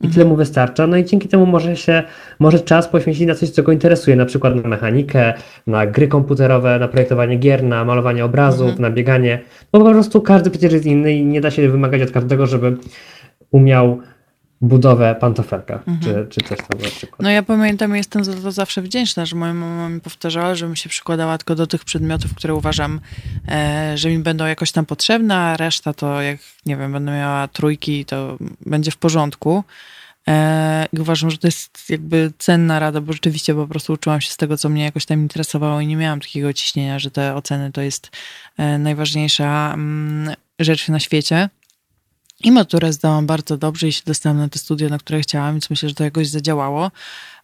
i tyle mu wystarcza. No i dzięki temu może się, może czas poświęcić na coś, co go interesuje, na przykład na mechanikę, na gry komputerowe, na projektowanie gier, na malowanie obrazów, mhm. na bieganie. Bo po prostu każdy przecież jest inny i nie da się wymagać od każdego, żeby umiał budowę pantofelka, mhm. czy, czy coś tam na przykład. No ja pamiętam, jestem za to zawsze wdzięczna, że moja mama mi powtarzała, żebym się przykładała tylko do tych przedmiotów, które uważam, e, że mi będą jakoś tam potrzebne, a reszta to jak, nie wiem, będę miała trójki, to będzie w porządku. E, I uważam, że to jest jakby cenna rada, bo rzeczywiście po prostu uczyłam się z tego, co mnie jakoś tam interesowało i nie miałam takiego ciśnienia, że te oceny to jest e, najważniejsza mm, rzecz na świecie. I maturę zdałam bardzo dobrze i się dostałam na te studia, na które chciałam, więc myślę, że to jakoś zadziałało.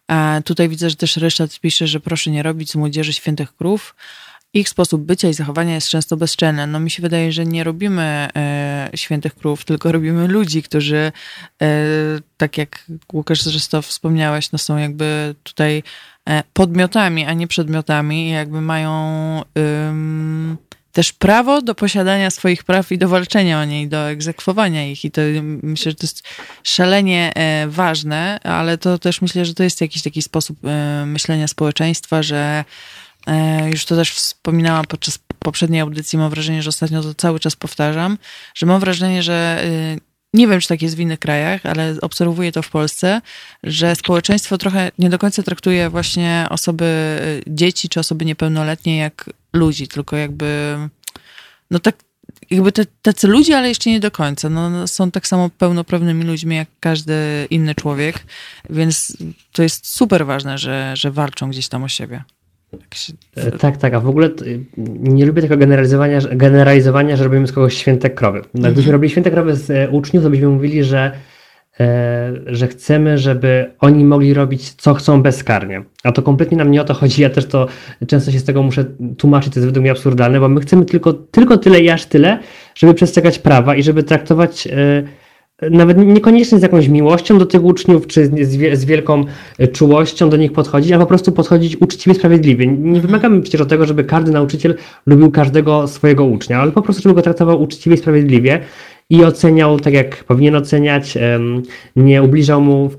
E, tutaj widzę, że też Ryszard pisze, że proszę nie robić z młodzieży świętych krów. Ich sposób bycia i zachowania jest często bezczelny. No mi się wydaje, że nie robimy e, świętych krów, tylko robimy ludzi, którzy, e, tak jak Łukasz zresztą wspomniałeś, no są jakby tutaj e, podmiotami, a nie przedmiotami i jakby mają też prawo do posiadania swoich praw i do walczenia o nie i do egzekwowania ich. I to myślę, że to jest szalenie e, ważne, ale to też myślę, że to jest jakiś taki sposób e, myślenia społeczeństwa, że e, już to też wspominałam podczas poprzedniej audycji, mam wrażenie, że ostatnio to cały czas powtarzam, że mam wrażenie, że nie wiem, czy tak jest w innych krajach, ale obserwuję to w Polsce, że społeczeństwo trochę nie do końca traktuje właśnie osoby, dzieci czy osoby niepełnoletnie jak ludzi, tylko jakby, no tak, jakby te, tacy ludzie, ale jeszcze nie do końca. No, no, są tak samo pełnoprawnymi ludźmi jak każdy inny człowiek, więc to jest super ważne, że, że walczą gdzieś tam o siebie. Tak, się... E, tak, tak, a w ogóle nie lubię tego generalizowania, generalizowania że robimy z kogoś święte krowy. No, gdybyśmy mhm. robili święte krowy z e, uczniów, to byśmy mówili, że że chcemy, żeby oni mogli robić co chcą bezkarnie. A to kompletnie nam nie o to chodzi. Ja też to często się z tego muszę tłumaczyć, to jest według mnie absurdalne, bo my chcemy tylko, tylko tyle i aż tyle, żeby przestrzegać prawa i żeby traktować e, nawet niekoniecznie z jakąś miłością do tych uczniów, czy z, wielką czułością do nich podchodzić, a po prostu podchodzić uczciwie, sprawiedliwie. Nie wymagamy przecież od tego, żeby każdy nauczyciel lubił każdego swojego ucznia, ale po prostu, żeby go traktował uczciwie sprawiedliwie i oceniał tak, jak powinien oceniać, nie ubliżał mu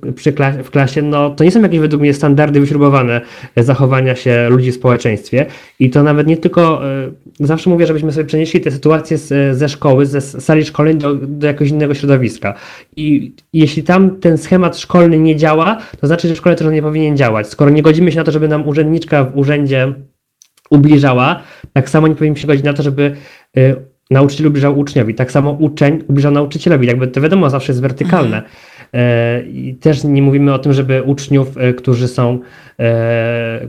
w, klasie, no to nie są jakieś według mnie standardy wyśrubowane zachowania się ludzi w społeczeństwie. I to nawet nie tylko, e, zawsze mówię, żebyśmy sobie przenieśli te sytuacje ze szkoły, ze sali szkolnej do, do jakiegoś innego środowiska. I jeśli tam ten schemat szkolny nie działa, to znaczy, że w szkole też nie powinien działać. Skoro nie godzimy się na to, żeby nam urzędniczka w urzędzie ubliżała, tak samo nie powinniśmy się godzić na to, żeby y, nauczyciel ubliżał uczniowi, tak samo uczeń ubliżał nauczycielowi. Jakby to wiadomo, zawsze jest wertykalne. Mhm. Y, I też nie mówimy o tym, żeby uczniów, y, którzy są,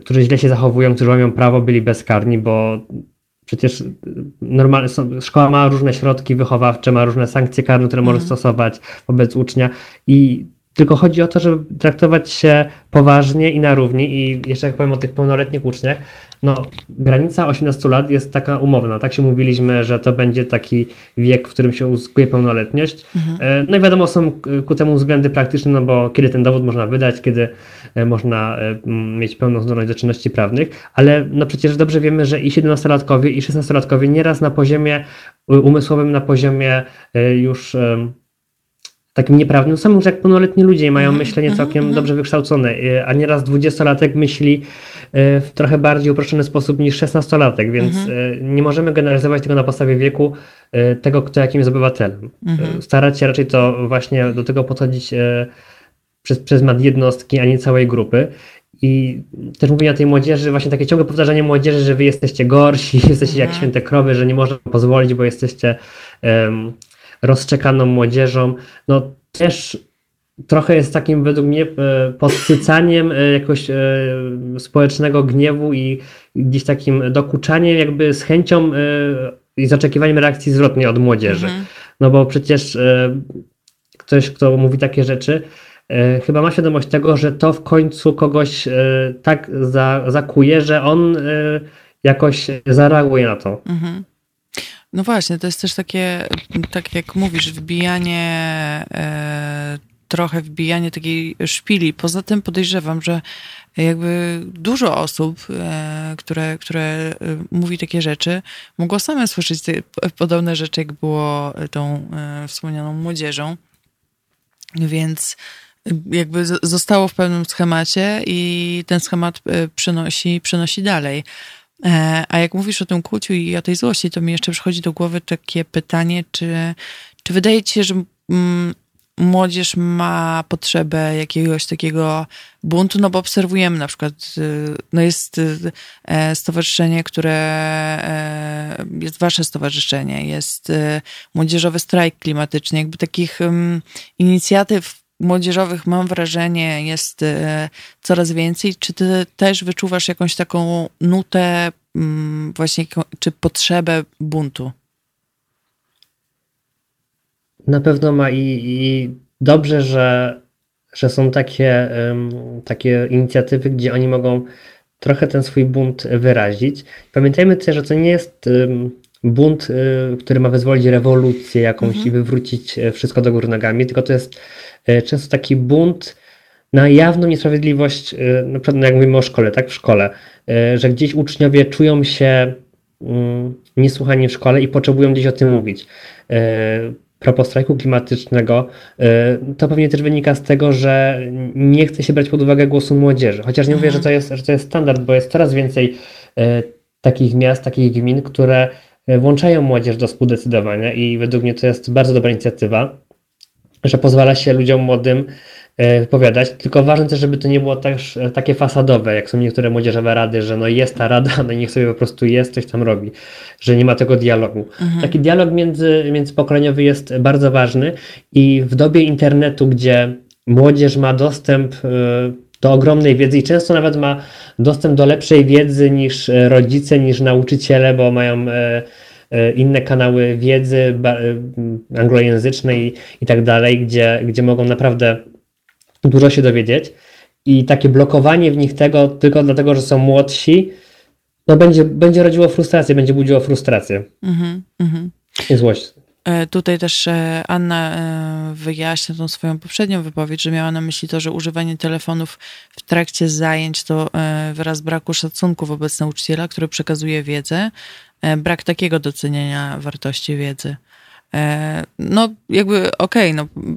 którzy źle się zachowują, którzy łamią prawo, byli bezkarni, bo przecież normalnie szkoła ma różne środki wychowawcze, ma różne sankcje karne, które może mhm. stosować wobec ucznia i tylko chodzi o to, żeby traktować się poważnie i na równi. I jeszcze jak powiem o tych pełnoletnich uczniach, no granica 18 lat jest taka umowna. Tak się mówiliśmy, że to będzie taki wiek, w którym się uzyskuje pełnoletność. Mhm. E, no i wiadomo, są ku temu względy praktyczne, no bo kiedy ten dowód można wydać, kiedy e, można e, mieć pełną zdolność do czynności prawnych, ale no przecież dobrze wiemy, że i 17-latkowie, i 16-latkowie nieraz na poziomie umysłowym, na poziomie już takim nieprawnym samym, że jak pełnoletni ludzie mają mhm, myślenie mhm, całkiem mhm. dobrze wykształcone, a nieraz dwudziestolatek myśli w trochę bardziej uproszczony sposób niż szesnastolatek, więc y, nie możemy generalizować tego na podstawie wieku tego, kto jakim jest obywatelem. Starać się raczej to właśnie do tego podchodzić przez pryzmat jednostki, a nie całej grupy. I też mówię o tej młodzieży, właśnie takie ciągłe powtarzanie młodzieży, że wy jesteście gorsi, <laughs> jesteście jak święte krowy, że nie można pozwolić, bo jesteście um, rozczekaną młodzieżą, no też trochę jest takim według mnie e, podsycaniem e, jakoś e, społecznego gniewu i gdzieś takim dokuczaniem jakby z chęcią i z oczekiwaniem reakcji zwrotnej od młodzieży. Mhm. No bo przecież ktoś, kto mówi takie rzeczy, chyba ma świadomość tego, że to w końcu kogoś tak zakuje, że on jakoś zareaguje na to. Mhm. No właśnie, to jest też takie, tak jak mówisz, wbijanie, trochę wbijanie takiej szpili. Poza tym podejrzewam, że jakby dużo osób, e, które, które e, mówi takie rzeczy, mogło same słyszeć podobne rzeczy, jak było tą e, wspomnianą młodzieżą. Więc jakby zostało w pewnym schemacie i ten schemat przenosi, przenosi dalej. A jak mówisz o tym kłóciu i o tej złości, to mi jeszcze przychodzi do głowy takie pytanie, czy, czy wydaje ci się, że mm, młodzież ma potrzebę jakiegoś takiego buntu, no bo obserwujemy na przykład, y, no jest y, e, stowarzyszenie, które e, jest wasze stowarzyszenie, jest y, młodzieżowy strajk klimatyczny, jakby takich inicjatyw młodzieżowych, mam wrażenie, jest coraz więcej. Czy ty też wyczuwasz jakąś taką nutę, właśnie, czy potrzebę buntu? Na pewno ma i, i dobrze, że, że są takie, takie inicjatywy, gdzie oni mogą trochę ten swój bunt wyrazić. Pamiętajmy też, że to nie jest bunt, y, który ma wyzwolić rewolucję jakąś mhm. i wywrócić e, wszystko do góry nogami, tylko to jest E, często taki bunt na jawną niesprawiedliwość, e, na przykład no jak mówimy o szkole, tak, w szkole, że gdzieś uczniowie czują się mm, niesłuchani w szkole i potrzebują gdzieś o tym mówić. Propos strajku klimatycznego, to pewnie też wynika z tego, że nie chce się brać pod uwagę głosu młodzieży. Chociaż nie mówię, że to jest, że to jest standard, bo jest coraz więcej takich miast, takich gmin, które włączają młodzież do współdecydowania i według mnie to jest bardzo dobra inicjatywa że pozwala się ludziom młodym wypowiadać, tylko ważne też, żeby to nie było też e, takie fasadowe, jak są niektóre młodzieżowe rady, że no jest ta rada, <laughs> no niech sobie po prostu jest, coś tam robi, że nie ma tego dialogu. Mhm. Taki dialog między, międzypokoleniowy jest bardzo ważny i w dobie internetu, gdzie młodzież ma dostęp e, do ogromnej wiedzy i często nawet ma dostęp do lepszej wiedzy niż rodzice, niż nauczyciele, bo mają E, inne kanały wiedzy e, anglojęzycznej i tak dalej, gdzie, gdzie mogą naprawdę dużo się dowiedzieć. I takie blokowanie w nich tego tylko dlatego, że są młodsi, no będzie, będzie rodziło frustrację, będzie budziło frustrację mm -hmm. i złość. E, tutaj też Anna wyjaśnia tą swoją poprzednią wypowiedź, że miała na myśli to, że używanie telefonów w trakcie zajęć to wyraz braku szacunku wobec nauczyciela, który przekazuje wiedzę, E, brak takiego docenienia wartości wiedzy. no jakby okej, okay, no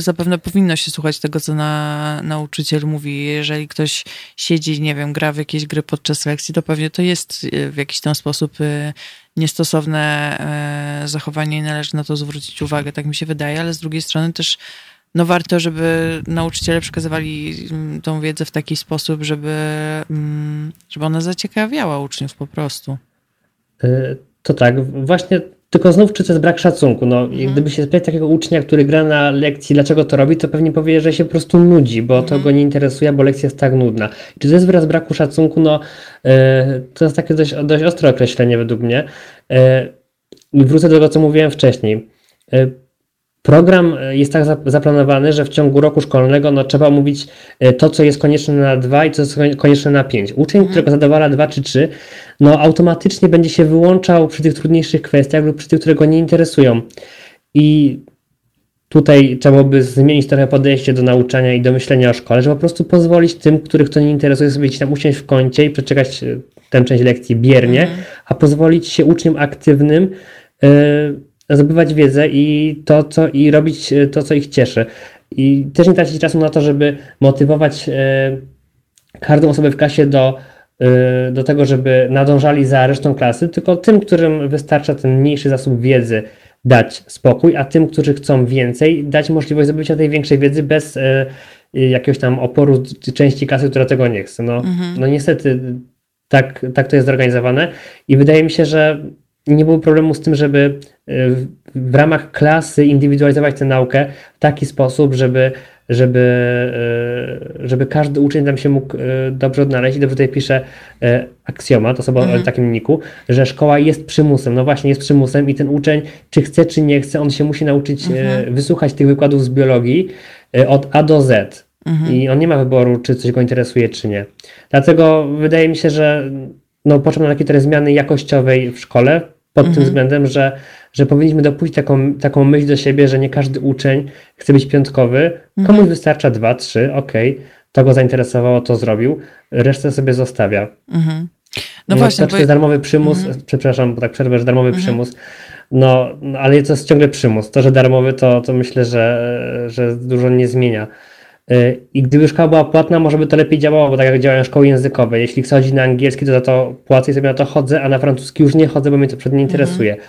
zapewne powinno się słuchać tego, co na, nauczyciel mówi. Jeżeli ktoś siedzi, nie wiem, gra w jakieś gry podczas lekcji, to pewnie to jest w jakiś tam sposób niestosowne zachowanie i należy na to zwrócić uwagę, tak mi się wydaje, ale z drugiej strony też no warto, żeby nauczyciele przekazywali mm, tą wiedzę w taki sposób, żeby, mm, żeby ona zaciekawiała uczniów po prostu. E, to tak, właśnie tylko znów, czy to jest brak szacunku? No, mhm. Gdyby się spytać takiego ucznia, który gra na lekcji, dlaczego to robi, to pewnie powie, że się po prostu nudzi, bo mhm. to go nie interesuje, bo lekcja jest tak nudna. Czy to jest wyraz braku szacunku? No, e, to jest takie dość, dość ostre określenie według mnie. E, wrócę do tego, co mówiłem wcześniej Program e, jest tak zaplanowany, że w ciągu roku szkolnego no, trzeba mówić e, to, co jest konieczne na 2 i co jest konieczne na 5. Uczeń, mhm. którego zadawala 2 czy 3, no automatycznie będzie się wyłączał przy tych trudniejszych kwestiach lub przy tych, które go nie interesują. I tutaj trzeba by zmienić trochę podejście do nauczania i do myślenia o szkole, żeby po prostu pozwolić tym, których to nie interesuje, sobie gdzieś tam usiąść w kącie i przeczekać e, tę część lekcji biernie, mhm. a pozwolić się uczniom aktywnym yy, zdobywać wiedzę i to, co, i robić e, to, co ich cieszy. I też nie tracić czasu na to, żeby motywować e, każdą osobę w klasie do, e, do tego, żeby nadążali za resztą klasy, tylko tym, którym wystarcza ten mniejszy zasób wiedzy, dać spokój, a tym, którzy chcą więcej, dać możliwość zdobycia tej większej wiedzy bez jakiegoś tam oporu części klasy, która tego nie chce. No, mhm. no niestety tak, tak to jest zorganizowane i wydaje mi się, że nie było problemu z tym, żeby e, w ramach klasy indywidualizować tę naukę w taki sposób, żeby, żeby, e, żeby każdy uczeń tam się mógł e, dobrze odnaleźć. I dobrze tutaj pisze aksjoma, to sobie mhm. o takim niku, że szkoła jest przymusem. No właśnie, jest przymusem i ten uczeń, czy chce, czy nie chce, on się musi nauczyć mhm. wysłuchać tych wykładów z biologii od A do Z. Mhm. I on nie ma wyboru, czy coś go interesuje, czy nie. Dlatego wydaje mi się, że no, potrzebne takie zmiany jakościowej w szkole, pod mhm. tym względem, że, że powinniśmy dopuścić taką, taką myśl do siebie, że nie każdy uczeń chce być piątkowy. Mhm. Komuś wystarcza dwa, trzy, okej, okay, to go zainteresowało, to zrobił, resztę sobie zostawia. Mhm. No, właśnie. To, jest darmowy przymus, mhm. przepraszam, bo tak przerwę, że darmowy mhm. przymus, no, no, ale to jest ciągle przymus. To, że darmowy, to, to myślę, że, że dużo nie zmienia. Y, I gdyby szkoła była płatna, może by to lepiej działało, bo tak jak działają szkoły językowe. Jeśli chcę chodzić na angielski, to za to płacę i sobie na to chodzę, a na francuski już nie chodzę, bo mnie to przed nie interesuje. Mhm.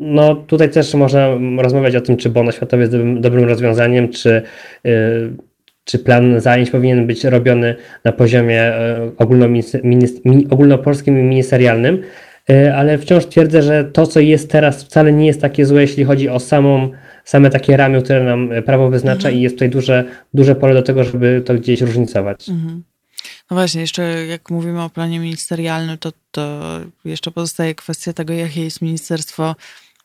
No tutaj też można rozmawiać o tym, czy bon oświatowy jest dobrym, dobrym rozwiązaniem, czy, yy, czy plan zajęć powinien być robiony na poziomie yy, ogólnopolskim i ministerialnym, yy, ale wciąż twierdzę, że to, co jest teraz, wcale nie jest takie złe, jeśli chodzi o samą same takie ramy, które nam prawo wyznacza mhm. i jest tutaj duże, duże pole do tego, żeby to gdzieś różnicować. Mhm. No właśnie, jeszcze jak mówimy o planie ministerialnym, to, to jeszcze pozostaje kwestia tego, jakie jest Ministerstwo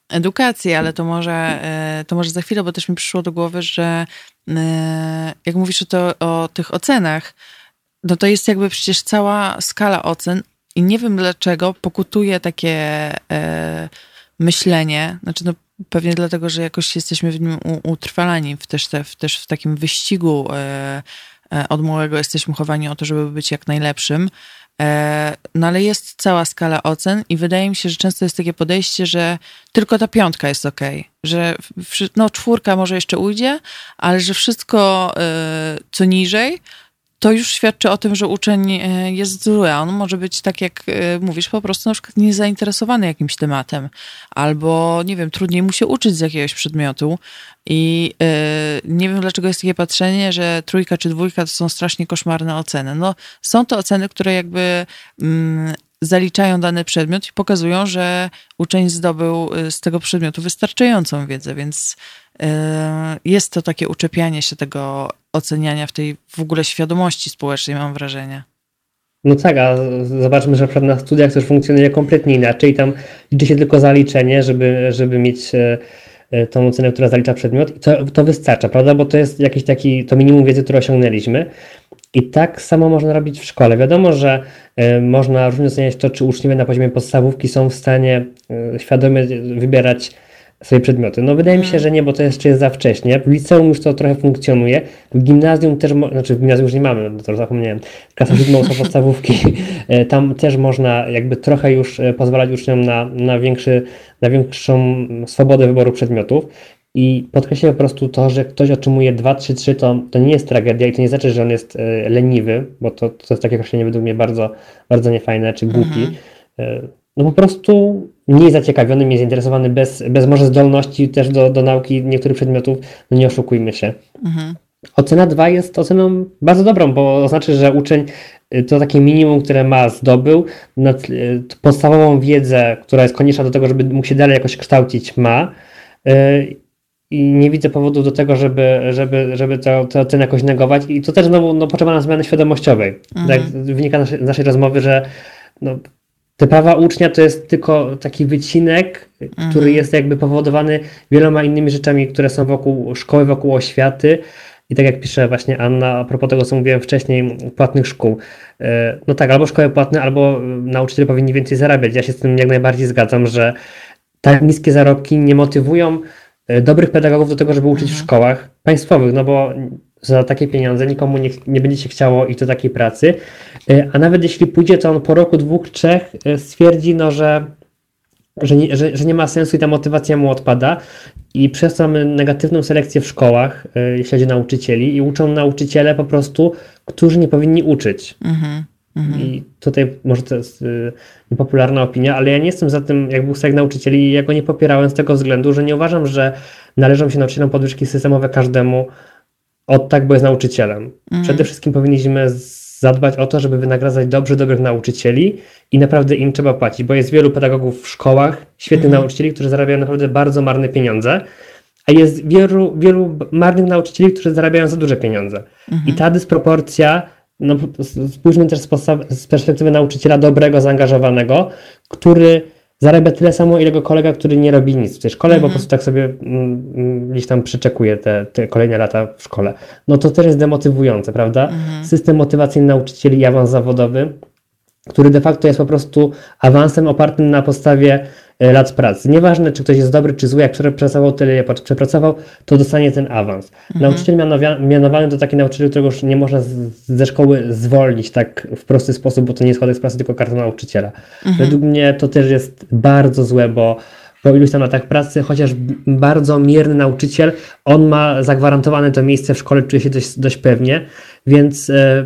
Edukacji, ale to może, e, to może za chwilę, bo też mi przyszło do głowy, że e, jak mówisz o, to, o tych ocenach, no to jest jakby przecież cała skala ocen i nie wiem dlaczego pokutuje takie e, myślenie, znaczy no Pewnie dlatego, że jakoś jesteśmy w nim utrwalani, w też, te, w, też w takim wyścigu e, e, od małego jesteśmy chowani o to, żeby być jak najlepszym. E, no ale jest cała skala ocen i wydaje mi się, że często jest takie podejście, że tylko ta piątka jest ok, że no czwórka może jeszcze ujdzie, ale że wszystko co niżej to już świadczy o tym, że uczeń e, jest zły. On może być, tak jak e, mówisz, po prostu na przykład niezainteresowany jakimś tematem, albo nie wiem, trudniej mu się uczyć z jakiegoś przedmiotu. I yy, nie wiem, dlaczego jest takie patrzenie, że trójka czy dwójka to są strasznie koszmarne oceny. No, są to oceny, które jakby mm, zaliczają dany przedmiot i pokazują, że uczeń zdobył z tego przedmiotu wystarczającą wiedzę, więc E, jest to takie uczepianie się tego oceniania w tej w ogóle świadomości społecznej, mam wrażenie. No tak, a zobaczmy, że na studiach też funkcjonuje kompletnie inaczej. Tam liczy się tylko zaliczenie, żeby, żeby mieć e, e, tą ocenę, która zalicza przedmiot i to, to wystarcza, prawda? Bo to jest jakiś taki, to minimum wiedzy, które osiągnęliśmy. I tak samo można robić w szkole. Wiadomo, że można różnie oceniać to, czy uczniowie na poziomie podstawówki są w stanie świadomie wybierać swoje przedmioty. No wydaje mi się, że nie, bo to jeszcze jest za wcześnie. W liceum już to trochę funkcjonuje. W gimnazjum też, znaczy w gimnazjum już nie mamy, no to już zapomniałem. Klasa siódmą są <laughs> podstawówki. E, tam też można jakby trochę już e, pozwalać uczniom na, na, większy, na większą swobodę wyboru przedmiotów. I podkreślę po prostu to, że ktoś otrzymuje 2, 3, 3, to, to nie jest tragedia i to nie znaczy, że on jest e, leniwy, bo to, to jest takie określenie według mnie bardzo, bardzo niefajne czy głupi. Mhm. No po prostu nie jest zaciekawiony, nie jest zainteresowany bez, bez może zdolności też do, do nauki niektórych przedmiotów, no nie oszukujmy się. Mhm. Ocena 2 jest oceną bardzo dobrą, bo oznacza, że uczeń y, to takie minimum, które ma, zdobył, y, podstawową wiedzę, która jest konieczna do tego, żeby mógł się dalej jakoś kształcić, ma. Y, I nie widzę powodu do tego, żeby, żeby, żeby to, to ocenę jakoś negować. I to też znowu no, potrzeba na zmiany świadomościowej. Mhm. Tak wynika z naszej rozmowy, że no, te prawa ucznia to jest tylko taki wycinek, mhm. który jest jakby powodowany wieloma innymi rzeczami, które są wokół szkoły, wokół oświaty. I tak jak pisze właśnie Anna, a propos tego, co mówiłem wcześniej, płatnych szkół. E, no tak, albo szkoły płatne, albo nauczyciele powinni więcej zarabiać. Ja się z tym jak najbardziej zgadzam, że tak niskie zarobki nie motywują e, dobrych pedagogów do tego, żeby uczyć mhm. w szkołach państwowych, no bo za takie pieniądze nikomu nie, nie będzie się chciało iść do takiej pracy, a nawet jeśli pójdzie, to on po roku, dwóch, trzech e, stwierdzi, no, że, że, nie, że, że nie ma sensu i ta motywacja mu odpada i przez to mamy negatywną selekcję w szkołach, e, jeśli chodzi o nauczycieli i uczą nauczyciele po prostu, którzy nie powinni uczyć. Mhm. Mhm. I tutaj może to jest y, niepopularna opinia, ale ja nie jestem za tym, jak był strajk nauczycieli, ja go nie popierałem z tego względu, że nie uważam, że należą się nauczycielom podwyżki systemowe każdemu, od tak, bo jest nauczycielem. Mhm. Przede wszystkim powinniśmy zadbać o to, żeby wynagradzać dobrze dobrych nauczycieli i naprawdę im trzeba płacić, bo jest wielu pedagogów w szkołach, świetnych mhm. nauczycieli, którzy zarabiają naprawdę bardzo marne pieniądze, a jest wielu, wielu marnych nauczycieli, którzy zarabiają za duże pieniądze. Mhm. I ta dysproporcja, no, spójrzmy też z, z perspektywy nauczyciela dobrego, zaangażowanego, który zarabia tyle samo, ile go kolega, który nie robi nic w tej szkole, bo po mhm. prostu tak sobie mm, mm, gdzieś tam przeczekuje te, te, kolejne lata w szkole. No to też jest demotywujące, prawda? -hmm. System motywacyjny nauczycieli i awans zawodowy, który de facto jest po prostu awansem opartym na podstawie E, lat pracy. Nieważne, czy ktoś jest dobry, czy zły, jak przepracował tyle, przepracował, to dostanie ten awans. Mhm. Nauczyciel mianowany to taki nauczyciel, którego już nie można ze szkoły zwolnić tak w prosty sposób, bo to nie jest kodeks pracy, tylko karta nauczyciela. Mhm. Według mnie to też jest bardzo złe, bo po iluś tam latach pracy, chociaż bardzo mierny nauczyciel, on ma zagwarantowane to miejsce w szkole, czuje się dość, dość pewnie, więc e,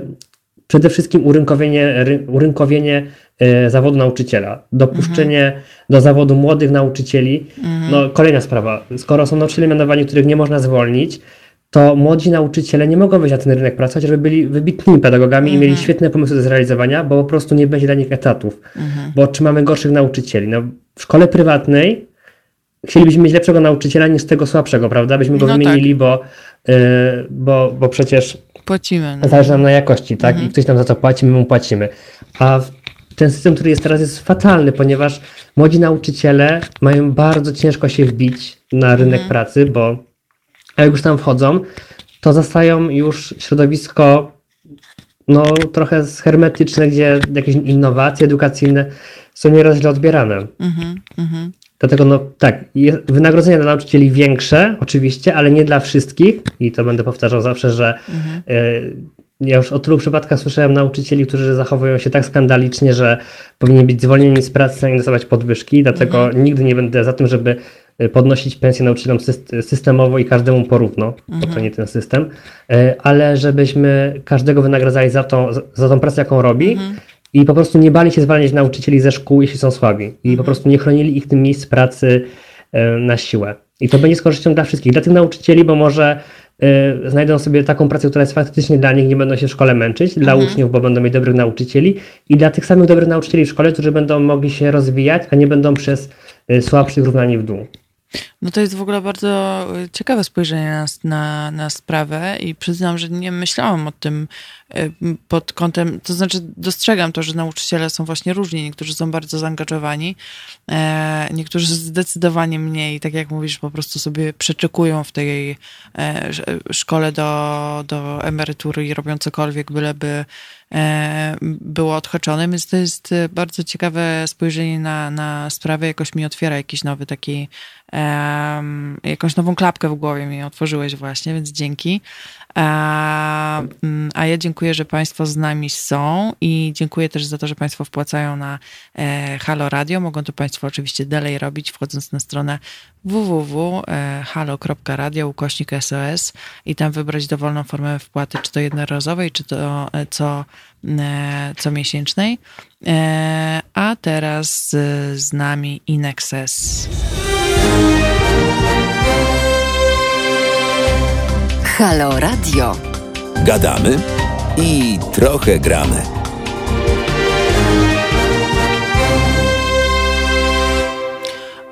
przede wszystkim urynkowienie, urynkowienie e, zawodu nauczyciela, dopuszczenie mhm. do zawodu młodych nauczycieli. Mhm. No, kolejna sprawa. Skoro są nauczyciele mianowani, których nie można zwolnić, to młodzi nauczyciele nie mogą wejść na ten rynek pracy, chociażby byli wybitnymi pedagogami i mieli mhm. świetne pomysły do zrealizowania, bo po prostu nie będzie dla nich etatów. Mhm. Bo otrzymamy gorszych nauczycieli. No, w szkole prywatnej chcielibyśmy mieć lepszego nauczyciela niż tego słabszego, prawda? Byśmy go no wymienili, tak. bo, yy, bo, bo przecież Płacimy. No. Zależy nam na jakości, tak? Mhm. I ktoś nam za to płaci, my mu płacimy. A ten system, który jest teraz, jest fatalny, ponieważ młodzi nauczyciele mają bardzo ciężko się wbić na rynek mhm. pracy, bo jak już tam wchodzą, to zostają już środowisko no, trochę hermetyczne, gdzie jakieś innowacje edukacyjne są nieraz źle odbierane. Mhm, mhm. Dlatego no tak, wynagrodzenia dla nauczycieli większe, oczywiście, ale nie dla wszystkich. I to będę powtarzał zawsze, że mhm. y, ja już o tylu przypadkach słyszałem nauczycieli, którzy zachowują się tak skandalicznie, że powinni być zwolnieni z pracy, a nie dostawać podwyżki. Dlatego mhm. nigdy nie będę za tym, żeby e, podnosić pensję nauczycielom systemowo i każdemu porówno, mhm. bo to nie ten system, e, ale żebyśmy każdego wynagradzali za tą, za tą pracę, jaką robi mhm i po prostu nie bali się zwalniać nauczycieli ze szkół, jeśli są słabi. I po mhm. prostu nie chronili ich tym miejsc pracy e, na siłę. I to będzie z korzyścią dla wszystkich. Dla tych nauczycieli, bo może y, znajdą sobie taką pracę, która jest faktycznie dla nich, nie będą się w szkole męczyć, dla mhm. uczniów, bo będą mieć dobrych nauczycieli i dla tych samych dobrych nauczycieli w szkole, którzy będą mogli się rozwijać, a nie będą przez y, słabszych równani w dół. No to jest w ogóle bardzo y, ciekawe spojrzenie na, na, na sprawę i przyznam, że nie myślałam o tym y, pod kątem, to znaczy dostrzegam to, że nauczyciele są właśnie różni, niektórzy są bardzo zaangażowani, e, niektórzy zdecydowanie mniej, tak jak mówisz, po prostu sobie przeczekują w tej e, szkole do, do emerytury i robią cokolwiek, byleby e, było odhaczone, więc to jest bardzo ciekawe spojrzenie na, na sprawę, jakoś mi otwiera jakiś nowy taki um, jakąś nową klapkę w głowie mi otworzyłeś właśnie, więc dzięki. A, a ja dziękuję, że Państwo z nami są i dziękuję też za to, że Państwo wpłacają na e, Halo Radio. Mogą to Państwo oczywiście dalej robić, wchodząc na stronę www.halo.radio ukośnik SOS i tam wybrać dowolną formę wpłaty, czy to jednorazowej, czy to e, co, e, co miesięcznej. A teraz z nami Inexes. Halo Radio. Gadamy i trochę gramy.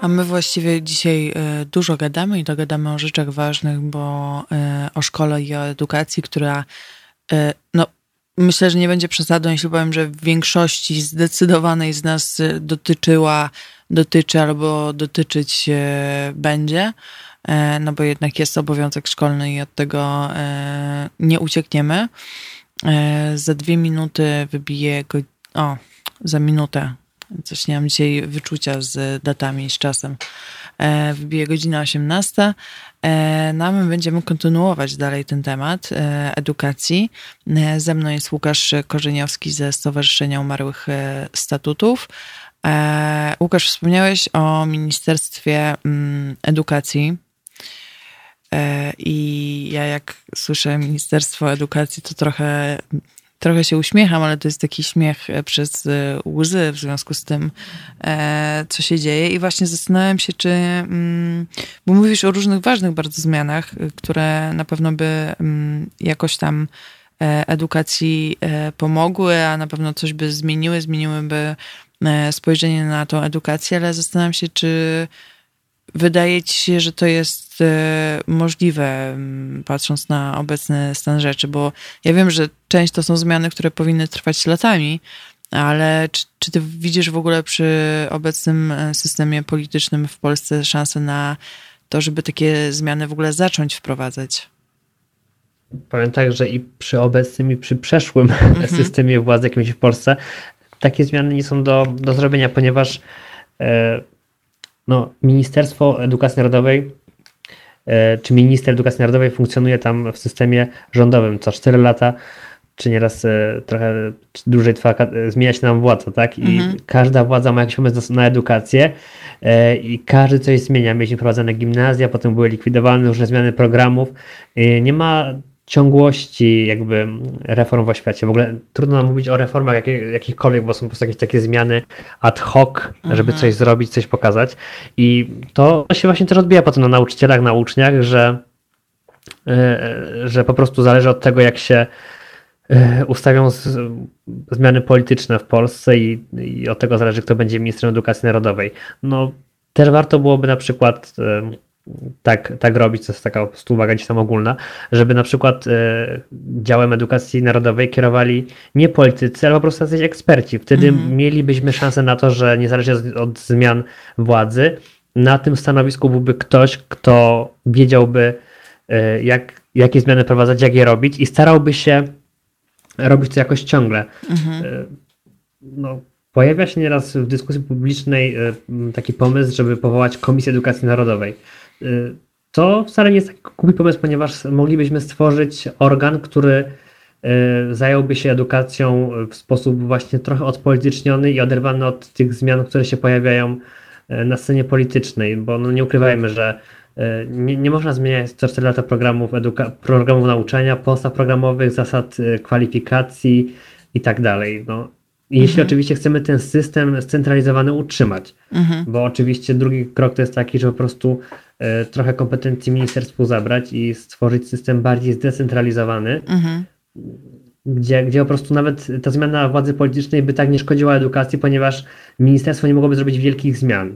A my właściwie dzisiaj e, dużo gadamy i dogadamy o rzeczach ważnych, bo e, o szkole i o edukacji, która e, no, myślę, że nie będzie przesadą, jeśli powiem, że w większości zdecydowanej z nas dotyczyła, dotyczy albo dotyczyć będzie. E, no bo jednak jest obowiązek szkolny i od tego e, nie uciekniemy. E, za dwie minuty wybiję go. O, za minutę. Coś nie mam dzisiaj wyczucia z datami, z czasem. Wybije godzina 18. No a my będziemy kontynuować dalej ten temat edukacji. Ze mną jest Łukasz Korzeniowski ze Stowarzyszenia Umarłych Statutów. Łukasz, wspomniałeś o Ministerstwie mm, Edukacji E, I ja jak słyszę Ministerstwo Edukacji, to trochę, trochę się uśmiecham, ale to jest taki śmiech przez e, łzy w związku z tym, e, co się dzieje. I właśnie zastanawiam się, czy, mm, bo mówisz o różnych ważnych bardzo zmianach, które na pewno by mm, jakoś tam edukacji pomogły, a na pewno coś by zmieniły, zmieniłyby spojrzenie na tą edukację, ale zastanawiam się, czy Wydaje ci się, że to jest e, możliwe, patrząc na obecny stan rzeczy, bo ja wiem, że część to są zmiany, które powinny trwać latami, ale czy, czy ty widzisz w ogóle przy obecnym e, systemie politycznym w Polsce szansę na to, żeby takie zmiany w ogóle zacząć wprowadzać? Powiem tak, że i przy obecnym, i przy przeszłym <laughs> mhm. systemie władzy jakimś w Polsce takie zmiany nie są do, do zrobienia, ponieważ e, no, Ministerstwo Edukacji Narodowej e, czy minister edukacji narodowej funkcjonuje tam w systemie rządowym co 4 lata, czy nieraz e, trochę dłużej trwa, zmienia się nam władza, tak? I mhm. każda władza ma jakiś pomysł na edukację i każdy coś zmienia. Mieliśmy prowadzone gimnazja, potem były likwidowane różne zmiany programów. Nie ma ciągłości jakby reform w oświacie. W ogóle trudno nam mówić o reformach jakich, jakichkolwiek, bo są po prostu jakieś takie zmiany ad hoc, mhm. żeby coś zrobić, coś pokazać. I to się właśnie też odbija potem na nauczycielach, na uczniach, że, e, że po prostu zależy od tego, jak się e, ustawią zmiany polityczne w Polsce i, i od tego zależy, kto będzie ministrem edukacji narodowej. No, też warto byłoby na przykład e, tak, tak robić, to jest taka uwaga gdzieś tam ogólna, żeby na przykład e, działem edukacji narodowej kierowali nie politycy, ale po prostu jacyś eksperci. Wtedy mm. mielibyśmy szansę na to, że niezależnie od, od zmian władzy, na tym stanowisku byłby ktoś, kto wiedziałby, e, jak, jakie zmiany prowadzać, jak je robić i starałby się robić to jakoś ciągle. Mm-hmm. E, no, pojawia się nieraz w dyskusji publicznej taki pomysł, żeby powołać Komisję Edukacji Narodowej Y, to wcale nie jest taki głupi pomysł, ponieważ moglibyśmy stworzyć organ, który y, zająłby się edukacją w sposób właśnie trochę odpolityczniony i oderwany od tych zmian, które się pojawiają y, na scenie politycznej, bo no nie ukrywajmy, że nie, nie można zmieniać co 4 lata programów, eduka- programów nauczania, podstaw programowych, zasad kwalifikacji i tak dalej. No, jeśli mhm. oczywiście chcemy ten system scentralizowany utrzymać, mhm. bo oczywiście drugi krok to jest taki, że po prostu e, trochę kompetencji ministerstwu zabrać i stworzyć system bardziej zdecentralizowany, mhm. gdzie, gdzie po prostu nawet ta zmiana władzy politycznej by tak nie szkodziła edukacji, ponieważ ministerstwo nie mogłoby zrobić wielkich zmian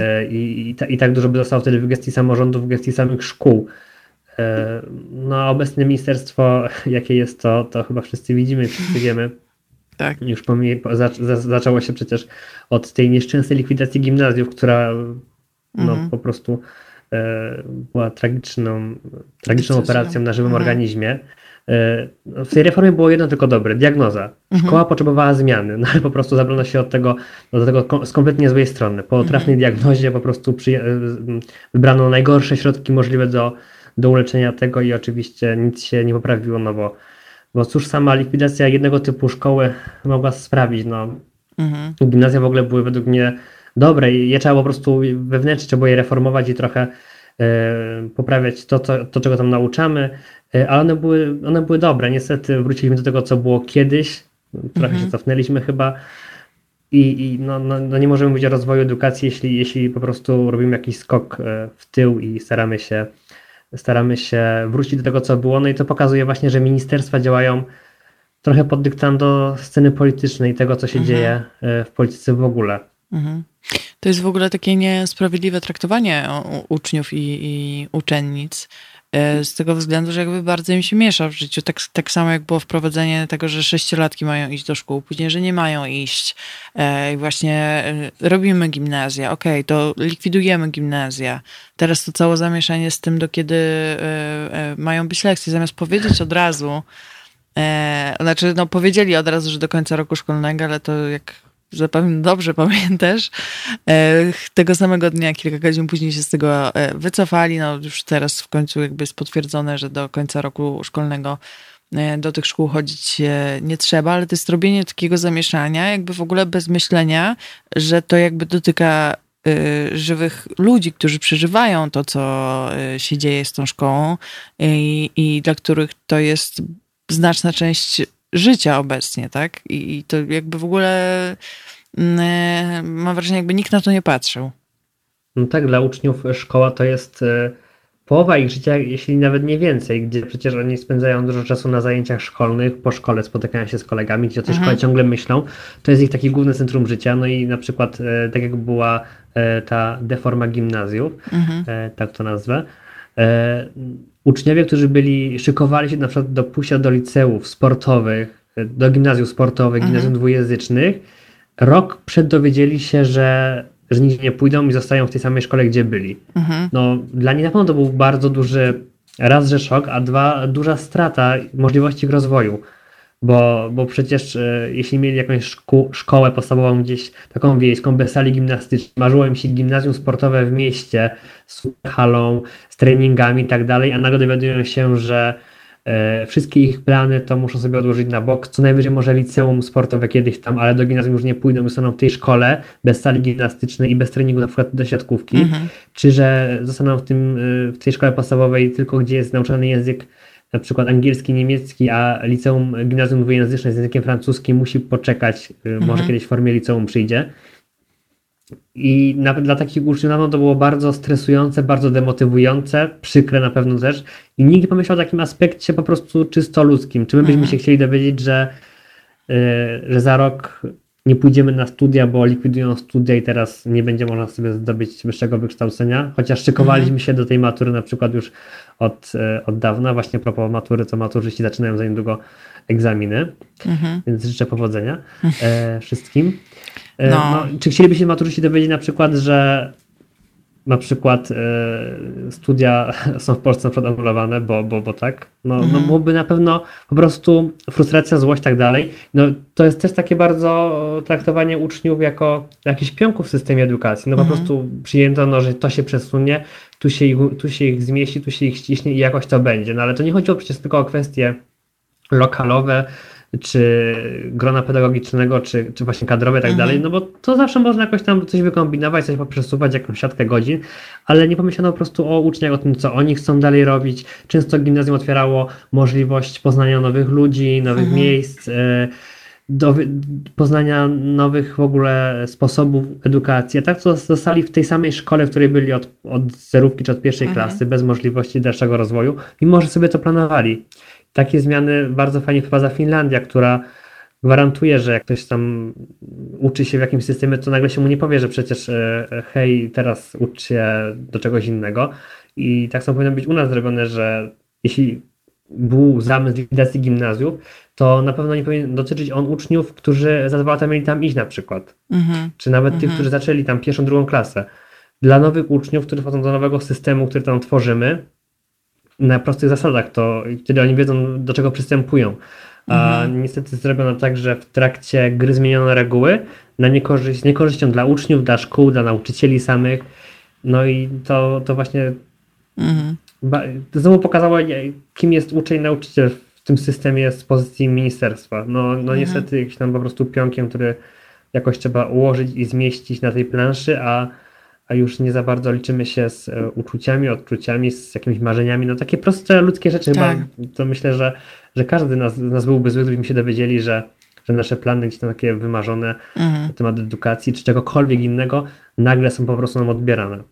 e, i, ta, i, tak dużo by zostało wtedy w gestii samorządów, w gestii samych szkół. E, no, obecne ministerstwo, <laughs> jakie jest to, to chyba wszyscy widzimy, wszyscy wiemy. Tak. Już pomij, za, zaczęło się przecież od tej nieszczęsnej likwidacji gimnazjów, która no, mhm. po prostu e, była tragiczną, tragiczną operacją na żywym mhm. organizmie. E, w tej reformie było jedno tylko dobre, diagnoza. Mhm. Szkoła potrzebowała zmiany, no ale po prostu zabrano się od tego, do tego z kompletnie złej strony. Po mhm. trafnej diagnozie po prostu przy, wybrano najgorsze środki możliwe do, do uleczenia tego i oczywiście nic się nie poprawiło, no bo, bo cóż sama likwidacja jednego typu szkoły mogła sprawić, no. Mhm. Gimnazja w ogóle były według mnie dobre i je trzeba po prostu wewnętrznie trzeba je reformować i trochę e, poprawiać to, to, to, czego tam nauczamy, e, ale one były, one były dobre. Niestety wróciliśmy do tego, co było kiedyś, trochę mhm. się cofnęliśmy chyba i, i no, no, no, nie możemy mówić o rozwoju edukacji, jeśli, jeśli po prostu robimy jakiś skok e, w tył i staramy się, staramy się wrócić do tego, co było. No i to pokazuje właśnie, że ministerstwa działają trochę pod dyktando sceny politycznej, tego, co się mhm. dzieje w polityce w ogóle. Mhm. To jest w ogóle takie niesprawiedliwe traktowanie uczniów i, i uczennic e, z tego względu, że jakby bardzo im się miesza w życiu. Tak, tak samo jak było wprowadzenie tego, że sześciolatki mają iść do szkół, później, że nie mają iść. E, I właśnie e, robimy gimnazja, okej, okay, to likwidujemy gimnazja. Teraz to całe zamieszanie z tym, do kiedy mają być lekcje, zamiast powiedzieć od razu, znaczy, no powiedzieli od razu, że do końca roku szkolnego, ale to jak zapewne dobrze pamiętasz, e, tego samego dnia, kilka godzin później się z tego e, wycofali. No już teraz w końcu jakby jest potwierdzone, że do końca roku szkolnego e, do tych szkół chodzić nie trzeba, ale to jest robienie takiego zamieszania, jakby w ogóle bez myślenia, że to jakby dotyka żywych ludzi, którzy przeżywają to, co się dzieje z tą szkołą i, i dla których to jest znaczna część życia obecnie, tak? I, to jakby w ogóle mm, e, mam wrażenie, jakby nikt na to nie patrzył. No tak, dla uczniów szkoła to jest e, połowa ich życia, jeśli nawet nie więcej, gdzie przecież oni spędzają dużo czasu na zajęciach szkolnych, po szkole spotykają się z kolegami, gdzie o tej mhm. szkole ciągle myślą. To jest ich takie główne centrum życia. No i na przykład e, tak jak była ta deforma gimnazjów, mhm. tak to nazwę, uczniowie, którzy byli, szykowali się na przykład do pójścia do liceów sportowych, do gimnazjów sportowych, mhm. gimnazjum dwujęzycznych, rok przed dowiedzieli się, że, że nigdzie nie pójdą i zostają w tej samej szkole, gdzie byli. Mhm. No, dla nich na pewno to był bardzo duży, raz, że szok, a dwa, duża strata możliwości ich rozwoju bo, bo przecież e, jeśli mieli jakąś szku, szkołę podstawową gdzieś taką wiejską, bez sali gimnastycznej, marzyło im się gimnazjum sportowe w mieście z halą, z treningami i tak dalej, a nagle dowiadują się, że e, wszystkie ich plany to muszą sobie odłożyć na bok, co najwyżej może liceum sportowe kiedyś tam, ale do gimnazjum już nie pójdą, zostaną w tej szkole bez sali gimnastycznej i bez treningu na przykład do siatkówki, mhm. czy że zostaną w, tym, e, w tej szkole podstawowej tylko gdzie jest nauczany język na przykład angielski, niemiecki, a liceum, gimnazjum dwujęzyczne z językiem francuskim musi poczekać, y, mhm. może kiedyś w formie liceum przyjdzie. I nawet dla takich uczniów na pewno to było bardzo stresujące, bardzo demotywujące, przykre na pewno też. I nikt nie pomyślał o takim aspekcie po prostu czysto ludzkim. Czy my byśmy mhm. się chcieli dowiedzieć, że, yy, że za rok nie pójdziemy na studia, bo likwidują studia i teraz nie będzie można sobie zdobyć wyższego wykształcenia, chociaż szykowaliśmy mhm. się do tej matury na przykład już od, e, od dawna, właśnie a propos matury, to maturzyści zaczynają za niedługo egzaminy, mhm. więc życzę powodzenia <laughs> e, wszystkim. E, no. No, czy chcielibyście maturzyści dowiedzieć na przykład, że na przykład e, studia <laughs> są w Polsce anulowane, bo, bo, bo tak, no, no mhm. no byłoby na pewno po prostu frustracja, złość, tak dalej. No to jest też takie bardzo traktowanie uczniów jako jakichś pionków w systemie edukacji. No po mhm. prostu przyjęto, no, że to się przesunie, tu się, ich, tu się ich zmieści, tu się ich ściśnie i jakoś to będzie. No ale to nie chodziło przecież tylko o kwestie lokalowe, czy grona pedagogicznego, czy, czy właśnie kadrowe i tak mhm. dalej, no bo to zawsze można jakoś tam coś wykombinować, coś poprzesuwać, jakąś siatkę godzin, ale nie pomyślano po prostu o uczniach, o tym, co oni chcą dalej robić. Często gimnazjum otwierało możliwość poznania nowych ludzi, nowych mhm. miejsc, e, do poznania nowych w ogóle sposobów edukacji. A tak to zostali w tej samej szkole, w której byli od, od zerówki czy od pierwszej mhm. klasy, bez możliwości dalszego rozwoju, mimo że sobie to planowali. Takie zmiany bardzo fajnie wprowadza Finlandia, która gwarantuje, że jak ktoś tam uczy się w jakimś systemie, to nagle się mu nie powie, że przecież e, hej, teraz ucz się do czegoś innego. I tak samo powinno być u nas zrobione, że jeśli był zamysł likwidacji gimnazjów, to na pewno nie powinien dotyczyć on uczniów, którzy za dwa lata mieli tam iść na przykład. Mm-hmm. Czy nawet tych, którzy zaczęli tam pierwszą, drugą klasę. Dla nowych uczniów, którzy wchodzą do nowego systemu, który tam tworzymy, na prostych zasadach, to wtedy oni wiedzą, do czego przystępują. A Mhm. niestety zrobiono tak, że w trakcie gry zmieniono reguły na niekorzyść, z niekorzyścią dla uczniów, dla szkół, dla nauczycieli samych. No i to, to właśnie Mhm. to znowu pokazało, kim jest uczeń, nauczyciel w tym systemie z pozycji ministerstwa. No, no Mhm. niestety jakiś tam po prostu pionkiem, który jakoś trzeba ułożyć i zmieścić na tej planszy, a, a już nie za bardzo liczymy się z e, uczuciami, odczuciami, z jakimiś marzeniami. No takie proste ludzkie rzeczy Tak. chyba. To myślę, że, że każdy nas, z nas byłby zły, gdybyśmy się dowiedzieli, że, że nasze plany gdzieś tam takie wymarzone Mhm. na temat edukacji czy czegokolwiek innego nagle są po prostu nam odbierane.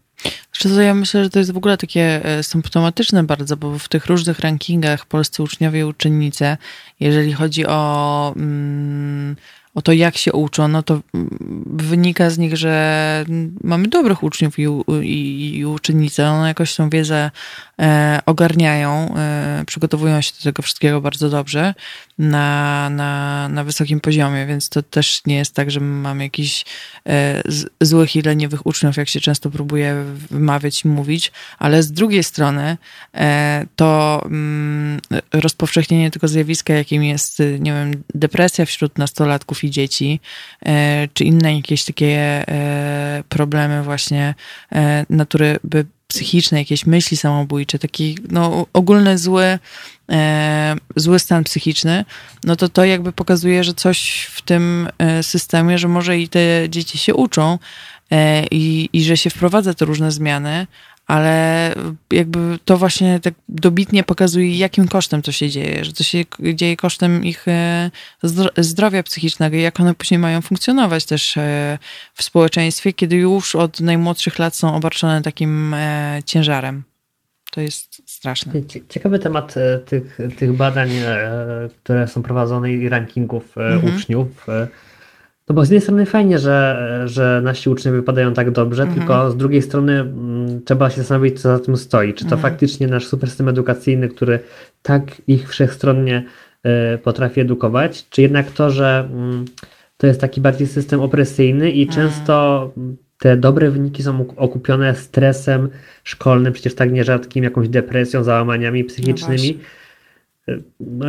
To ja myślę, że to jest w ogóle takie e, symptomatyczne bardzo, bo w tych różnych rankingach polscy uczniowie i uczennice, jeżeli chodzi o, mm, o to, jak się uczą, no to mm, wynika z nich, że mamy dobrych uczniów i, i, i uczennice. One jakoś tą wiedzę e, ogarniają, e, przygotowują się do tego wszystkiego bardzo dobrze na, na, na wysokim poziomie, więc to też nie jest tak, że mamy jakichś e, złych i leniwych uczniów, jak się często próbuje wymawiać i mówić, ale z drugiej strony e, to mm, rozpowszechnienie tego zjawiska, jakim jest, nie wiem, depresja wśród nastolatków dzieci, e, czy inne jakieś takie e, problemy właśnie e, natury by psychicznej, jakieś myśli samobójcze, taki no, ogólny zły, zły stan psychiczny, no to to jakby pokazuje, że coś w tym systemie, że może i te dzieci się uczą i, i że się wprowadza te różne zmiany, ale jakby to właśnie tak dobitnie pokazuje, jakim kosztem to się dzieje, że to się dzieje kosztem ich e, zdro- zdrowia psychicznego i jak one później mają funkcjonować też e, w społeczeństwie, kiedy już od najmłodszych lat są obarczone takim e, ciężarem. To jest straszne. Cie- Ciekawy temat tych, tych badań, które są prowadzone i rankingów Mhm. uczniów. No bo z jednej strony fajnie, że, że nasi uczniowie wypadają tak dobrze, Mhm. tylko z drugiej strony mm, trzeba się zastanowić, co za tym stoi. Czy to Mhm. faktycznie nasz super system edukacyjny, który tak ich wszechstronnie e, potrafi edukować, czy jednak to, że mm, to jest taki bardziej system opresyjny i Mhm. często te dobre wyniki są ok- okupione stresem szkolnym, przecież tak nierzadkim, jakąś depresją, załamaniami psychicznymi. No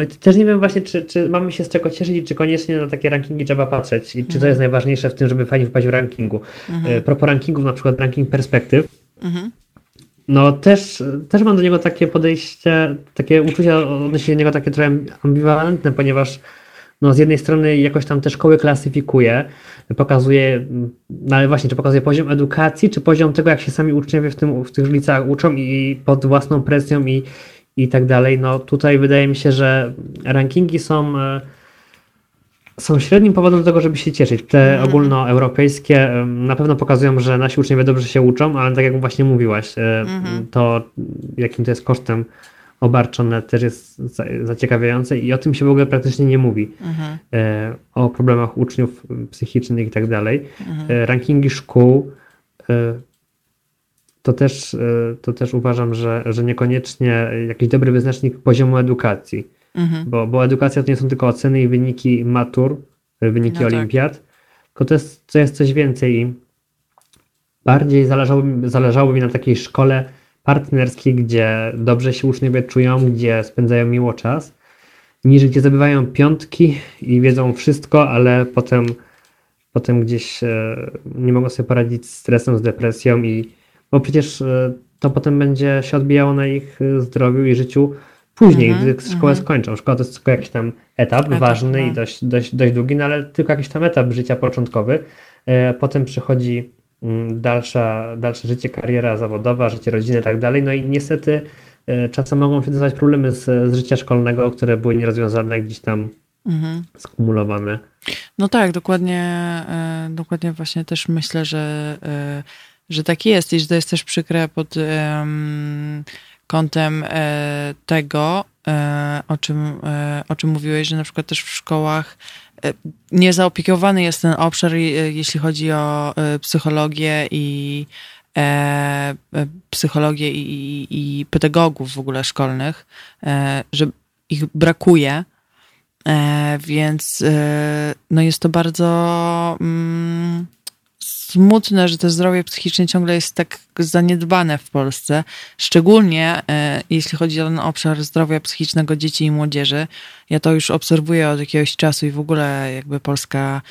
i też nie wiem właśnie, czy, czy mamy się z czego cieszyć, i czy koniecznie na takie rankingi trzeba patrzeć i czy to jest najważniejsze w tym, żeby fajnie wpaść w rankingu. Mhm. E, Propos rankingów, na przykład ranking perspektyw, Mhm. no też, też mam do niego takie podejście, takie uczucia odnośnie do niego takie trochę ambiwalentne, ponieważ no z jednej strony jakoś tam te szkoły klasyfikuje, pokazuje, no ale właśnie, czy pokazuje poziom edukacji, czy poziom tego, jak się sami uczniowie w, tym, w tych liceach uczą i pod własną presją i, i tak dalej. No tutaj wydaje mi się, że rankingi są, e, są średnim powodem do tego, żeby się cieszyć. Te Mhm. ogólnoeuropejskie e, na pewno pokazują, że nasi uczniowie dobrze się uczą, ale tak jak właśnie mówiłaś, e, Mhm. to jakim to jest kosztem obarczone też jest za- zaciekawiające i o tym się w ogóle praktycznie nie mówi. Mhm. O problemach uczniów psychicznych i tak dalej. Mhm. Rankingi szkół to też, e, to też uważam, że, że niekoniecznie jakiś dobry wyznacznik poziomu edukacji, Mhm. bo, bo edukacja to nie są tylko oceny i wyniki matur, e, wyniki No tak. olimpiad, tylko to jest, to jest coś więcej i bardziej zależało, mi- zależało mi na takiej szkole partnerskiej, gdzie dobrze się uczniowie czują, gdzie spędzają miło czas, niż gdzie zdobywają piątki i wiedzą wszystko, ale potem, potem gdzieś e, nie mogą sobie poradzić z stresem, z depresją i bo przecież e, to potem będzie się odbijało na ich e, zdrowiu i życiu później, Mhm, gdy szkołę mhm. skończą. Szkoła to jest tylko jakiś tam etap, Etap, ważny no. i dość, dość, dość długi, no ale tylko jakiś tam etap życia początkowy. E, Potem przychodzi mm, dalsza, dalsze życie, kariera zawodowa, życie rodzinne i tak dalej. No i niestety czasem mogą się dostawać problemy z, z życia szkolnego, które były nierozwiązane, gdzieś tam Mhm. skumulowane. No tak, dokładnie, dokładnie właśnie też myślę, że, że tak jest i że to jest też przykre pod em, kątem e, tego, e, o czym, e, o czym mówiłeś, że na przykład też w szkołach e, niezaopiekowany jest ten obszar, jeśli chodzi o e, psychologię i e, psychologię i, i, i pedagogów w ogóle szkolnych, że ich brakuje. Więc no jest to bardzo mm, smutne, że to zdrowie psychiczne ciągle jest tak zaniedbane w Polsce, szczególnie e, jeśli chodzi o ten obszar zdrowia psychicznego dzieci i młodzieży. Ja to już obserwuję od jakiegoś czasu i w ogóle jakby polska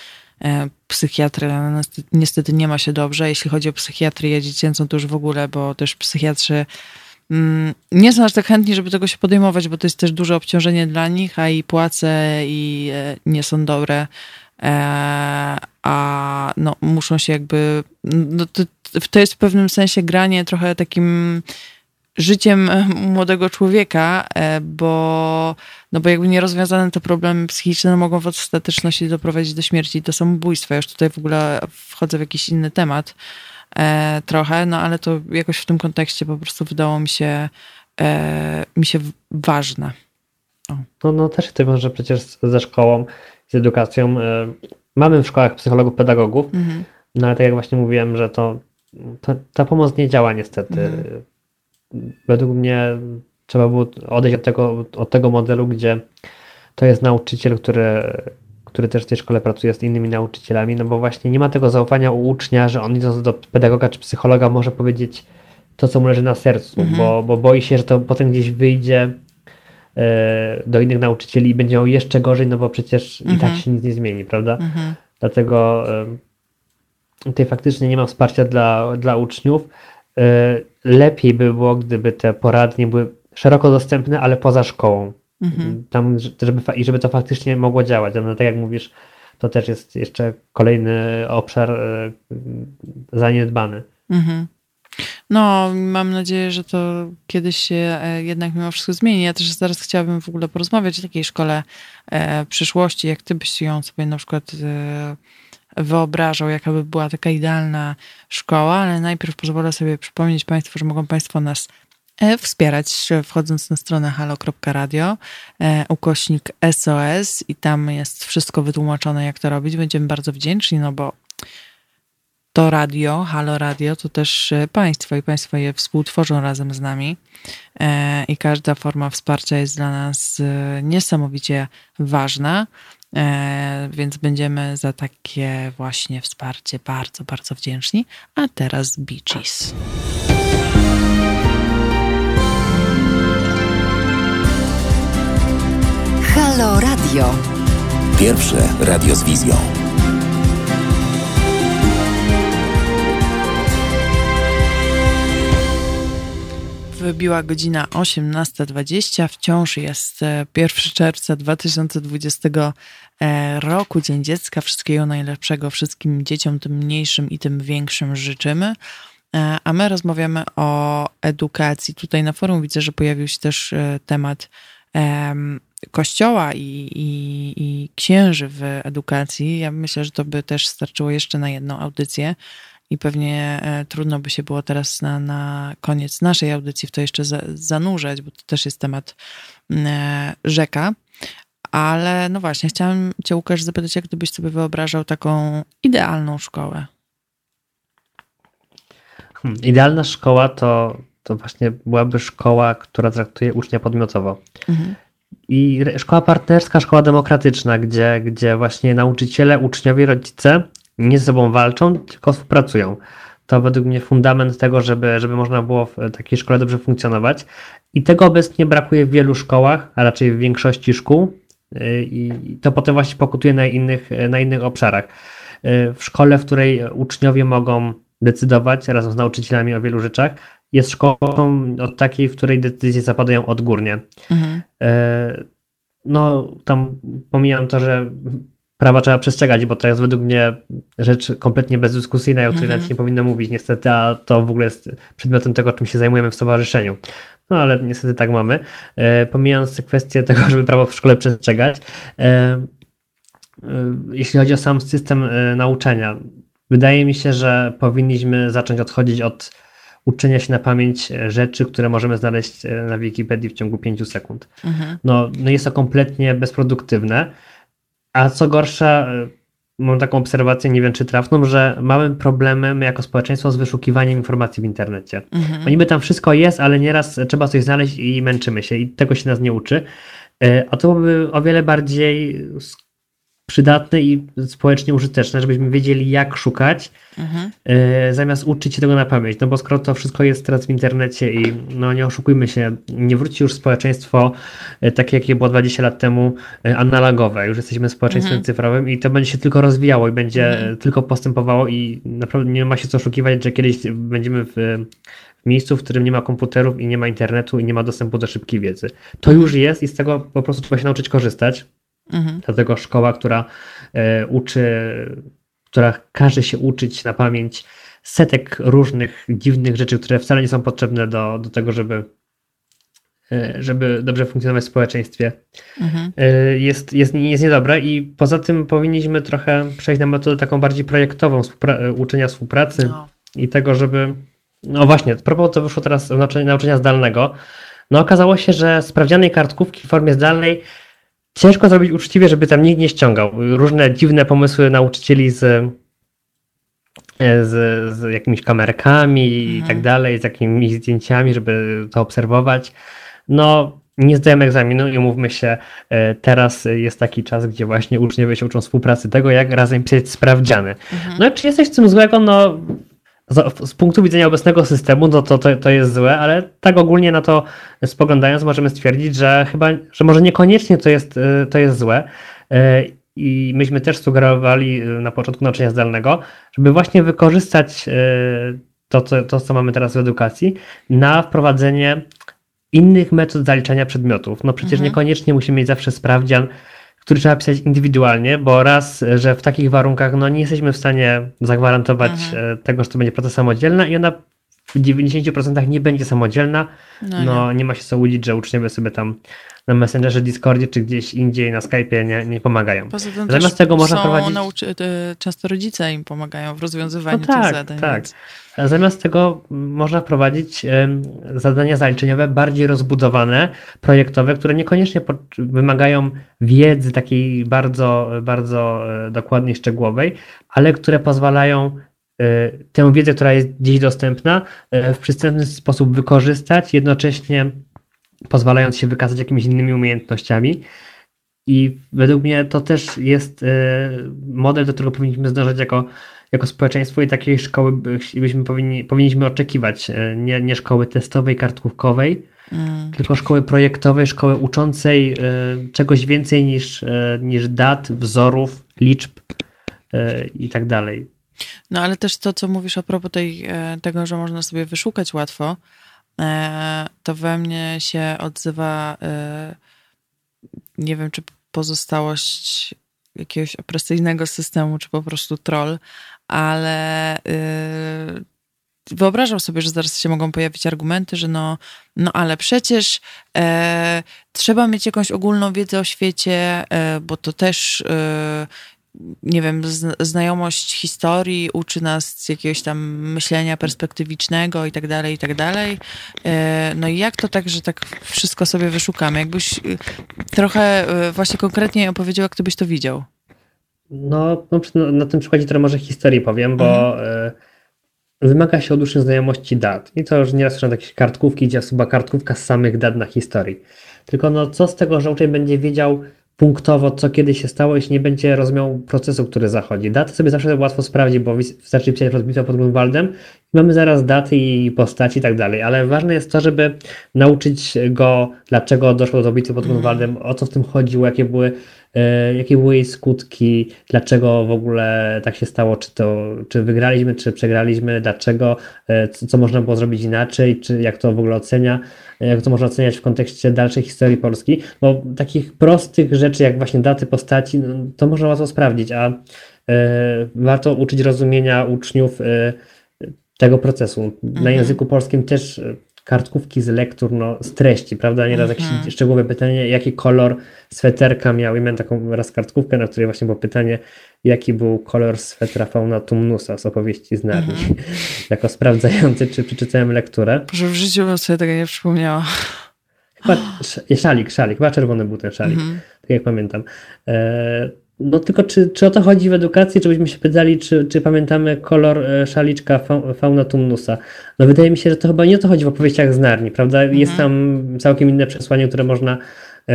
e, psychiatria niestety nie ma się dobrze. Jeśli chodzi o psychiatrię dziecięcą, to już w ogóle, bo też psychiatrzy mm, nie są aż tak chętni, żeby tego się podejmować, bo to jest też duże obciążenie dla nich, a i płace i e, nie są dobre a no, muszą się jakby. No, to, to jest w pewnym sensie granie trochę takim życiem młodego człowieka, e, bo, no bo jakby nierozwiązane te problemy psychiczne mogą w ostateczności doprowadzić do śmierci do samobójstwa. Ja już tutaj w ogóle wchodzę w jakiś inny temat e, trochę, no ale to jakoś w tym kontekście po prostu wydało mi się e, mi się ważne. No, no też to wiąże przecież ze szkołą, z edukacją. E, mamy w szkołach psychologów, pedagogów, mhm. no ale tak jak właśnie mówiłem, że to, to, ta pomoc nie działa niestety. Mhm. Według mnie trzeba było odejść od tego, od tego modelu, gdzie to jest nauczyciel, który, który też w tej szkole pracuje z innymi nauczycielami, no bo właśnie nie ma tego zaufania u ucznia, że on idąc do pedagoga czy psychologa może powiedzieć to, co mu leży na sercu, mhm. bo, bo boi się, że to potem gdzieś wyjdzie do innych nauczycieli i będzie miał jeszcze gorzej, no bo przecież mhm. i tak mhm. się nic nie zmieni, prawda? Mhm. Dlatego tutaj faktycznie nie ma wsparcia dla, dla uczniów. E, lepiej by było, gdyby te poradnie były szeroko dostępne, ale poza szkołą. Mhm. Tam, żeby, I żeby to faktycznie mogło działać. No, tak jak mówisz, to też jest jeszcze kolejny obszar e, zaniedbany. Mhm. No, mam nadzieję, że to kiedyś się e, jednak mimo wszystko zmieni. Ja też zaraz chciałabym w ogóle porozmawiać o takiej szkole e, przyszłości, jak ty byś ją sobie na przykład e, wyobrażał, jaka by była taka idealna szkoła, ale najpierw pozwolę sobie przypomnieć Państwu, że mogą Państwo nas wspierać wchodząc na stronę halo.radio ukośnik SOS i tam jest wszystko wytłumaczone, jak to robić. Będziemy bardzo wdzięczni, no bo to radio, Halo Radio, to też e, Państwo i Państwo je współtworzą razem z nami. E, I każda forma wsparcia jest dla nas e, niesamowicie ważna, więc będziemy za takie właśnie wsparcie bardzo, bardzo wdzięczni. A teraz Bee Gees. Halo Radio. Pierwsze radio z wizją. Wybiła godzina 18.20. Wciąż jest 1 e, czerwca 2020 e, roku, Dzień Dziecka. Wszystkiego najlepszego wszystkim dzieciom, tym mniejszym i tym większym życzymy. E, a my rozmawiamy o edukacji. Tutaj na forum widzę, że pojawił się też temat kościoła i, i, i księży w edukacji. Ja myślę, że to by też starczyło jeszcze na jedną audycję i pewnie e, trudno by się było teraz na, na koniec naszej audycji w to jeszcze za, zanurzać, bo to też jest temat mm, e, rzeka. Ale no właśnie, chciałam Cię, Łukasz, zapytać, jak gdybyś sobie wyobrażał taką idealną szkołę? Hmm, idealna szkoła to, to właśnie byłaby szkoła, która traktuje ucznia podmiotowo. Mhm. I szkoła partnerska, szkoła demokratyczna, gdzie, gdzie właśnie nauczyciele, uczniowie, rodzice nie ze sobą walczą, tylko współpracują. To według mnie fundament tego, żeby, żeby można było w takiej szkole dobrze funkcjonować. I tego obecnie brakuje w wielu szkołach, a raczej w większości szkół. I to potem właśnie pokutuje na innych, na innych obszarach. W szkole, w której uczniowie mogą decydować razem z nauczycielami o wielu rzeczach, jest szkołą od takiej, w której decyzje zapadają odgórnie. Mhm. E, no, tam pomijam to, że prawa trzeba przestrzegać, bo to jest według mnie rzecz kompletnie bezdyskusyjna, o której mm -hmm. nawet nie powinno mówić niestety, a to w ogóle jest przedmiotem tego, czym się zajmujemy w stowarzyszeniu. No ale niestety tak mamy. E, pomijając kwestię tego, żeby prawo w szkole przestrzegać, e, e, jeśli chodzi o sam system e, nauczania, wydaje mi się, że powinniśmy zacząć odchodzić od uczenia się na pamięć rzeczy, które możemy znaleźć e, na Wikipedii w ciągu 5 sekund. Mhm. No, no jest to kompletnie bezproduktywne. A co gorsza, y, mam taką obserwację, nie wiem czy trafną, że mamy problemy my jako społeczeństwo z wyszukiwaniem informacji w internecie. Mhm. Bo niby tam wszystko jest, ale nieraz trzeba coś znaleźć i męczymy się i tego się nas nie uczy. Y, a to byłoby o wiele bardziej przydatne i społecznie użyteczne, żebyśmy wiedzieli, jak szukać, mhm. y, zamiast uczyć się tego na pamięć. No bo skoro to wszystko jest teraz w internecie i no nie oszukujmy się, nie wróci już społeczeństwo y, takie, jakie było 20 lat temu, y, analogowe. Już jesteśmy społeczeństwem mhm. cyfrowym i to będzie się tylko rozwijało i będzie mhm. tylko postępowało i naprawdę nie ma się co oszukiwać, że kiedyś będziemy w, w miejscu, w którym nie ma komputerów i nie ma internetu i nie ma dostępu do szybkiej wiedzy. To mhm. już jest i z tego po prostu trzeba się nauczyć korzystać. Mhm. Dlatego szkoła, która e, uczy, która każe się uczyć na pamięć setek różnych dziwnych rzeczy, które wcale nie są potrzebne do, do tego, żeby, e, żeby dobrze funkcjonować w społeczeństwie, mhm. e, jest, jest, jest niedobra i poza tym powinniśmy trochę przejść na metodę taką bardziej projektową współpra- uczenia współpracy no. i tego, żeby. No właśnie, propos to wyszło teraz nauczenia, nauczenia zdalnego. No okazało się, że sprawdzianej kartkówki w formie zdalnej ciężko zrobić uczciwie, żeby tam nikt nie ściągał. Różne dziwne pomysły nauczycieli z, z, z jakimiś kamerkami mhm. i tak dalej, z jakimiś zdjęciami, żeby to obserwować. No, nie zdałem egzaminu i umówmy się, e, teraz jest taki czas, gdzie właśnie uczniowie się uczą współpracy tego, jak razem pisać sprawdziany. Mhm. No, czy jesteś w tym złego? No, z punktu widzenia obecnego systemu, no to, to, to jest złe, ale tak ogólnie na to spoglądając możemy stwierdzić, że chyba, że może niekoniecznie to jest, y, to jest złe. Y, I myśmy też sugerowali y, na początku nauczania zdalnego, żeby właśnie wykorzystać to, to, to co mamy teraz w edukacji, na wprowadzenie innych metod zaliczania przedmiotów. No przecież mhm. niekoniecznie musimy mieć zawsze sprawdzian, który trzeba pisać indywidualnie, bo raz, że w takich warunkach no, nie jesteśmy w stanie zagwarantować mhm. E, tego, że to będzie praca samodzielna i ona w 90% nie będzie samodzielna. No, no nie. nie. ma się co łudzić, że uczniowie sobie tam na Messengerze, Discordzie czy gdzieś indziej na Skype'ie nie, nie pomagają. Poza tym Zamiast tego można prowadzić. Nauczy... Często rodzice im pomagają w rozwiązywaniu no tak, tych zadań. Tak. Więc... Zamiast tego można wprowadzić zadania zaliczeniowe bardziej rozbudowane, projektowe, które niekoniecznie wymagają wiedzy takiej bardzo, bardzo e, dokładnej, szczegółowej, ale które pozwalają tę wiedzę, która jest dziś dostępna, e, w przystępny sposób wykorzystać, jednocześnie pozwalając się wykazać jakimiś innymi umiejętnościami. I według mnie to też jest model, do którego powinniśmy zdążyć jako jako społeczeństwo i takiej szkoły byśmy powinni, powinniśmy oczekiwać. E, nie, nie szkoły testowej, kartkówkowej, mm. tylko szkoły projektowej, szkoły uczącej e, czegoś więcej niż, e, niż dat, wzorów, liczb i tak dalej. No ale też to, co mówisz a propos tej, tego, że można sobie wyszukać łatwo, to we mnie się odzywa nie wiem, czy pozostałość jakiegoś opresyjnego systemu, czy po prostu troll, ale wyobrażam sobie, że zaraz się mogą pojawić argumenty, że no, no ale przecież e, trzeba mieć jakąś ogólną wiedzę o świecie, e, bo to też e, nie wiem, znajomość historii uczy nas jakiegoś tam myślenia perspektywicznego i tak dalej, i tak dalej. E, no i jak to tak, że tak wszystko sobie wyszukamy? Jakbyś y, trochę e, właśnie konkretnie opowiedział, jak ty byś to widział. No, no na tym przykładzie trochę może historii powiem, bo mhm. E, wymaga się od uczniów znajomości dat. I to już nieraz są jakieś kartkówki, gdzie chyba kartkówka z samych dat na historii. Tylko no, co z tego, że uczeń będzie wiedział punktowo, co kiedy się stało, jeśli nie będzie rozumiał procesu, który zachodzi. Daty sobie zawsze łatwo sprawdzić, bo wystarczy pisać rozbitwę pod Grunwaldem i mamy zaraz daty i postaci i tak dalej, ale ważne jest to, żeby nauczyć go, dlaczego doszło do bitwy pod Grunwaldem, o co w tym chodziło, jakie były E, jakie były jej skutki, dlaczego w ogóle tak się stało, czy to, czy wygraliśmy, czy przegraliśmy, dlaczego, e, co, co można było zrobić inaczej, czy jak to w ogóle ocenia, jak to można oceniać w kontekście dalszej historii Polski, bo takich prostych rzeczy, jak właśnie daty postaci, no, to można łatwo sprawdzić, a e, warto uczyć rozumienia uczniów e, tego procesu. Na mhm. języku polskim też kartkówki z lektur, no, z treści, prawda? Nieraz jakieś mhm. szczegółowe pytanie, jaki kolor sweterka miał. I miałem taką raz kartkówkę, na której właśnie było pytanie, jaki był kolor swetra fauna tumnusa z opowieści z Narni. Mhm. <laughs> jako sprawdzający, czy przeczytałem lekturę. Że w życiu bym sobie tego nie przypomniała. Chyba szalik, szalik, chyba czerwony był ten szalik, mhm. tak jak pamiętam. E no tylko czy, czy o to chodzi w edukacji, czy byśmy się pytali, czy, czy pamiętamy kolor e, szaliczka fauna tumnusa? No wydaje mi się, że to chyba nie o to chodzi w opowieściach z Narni, prawda? Mhm. Jest tam całkiem inne przesłanie, które można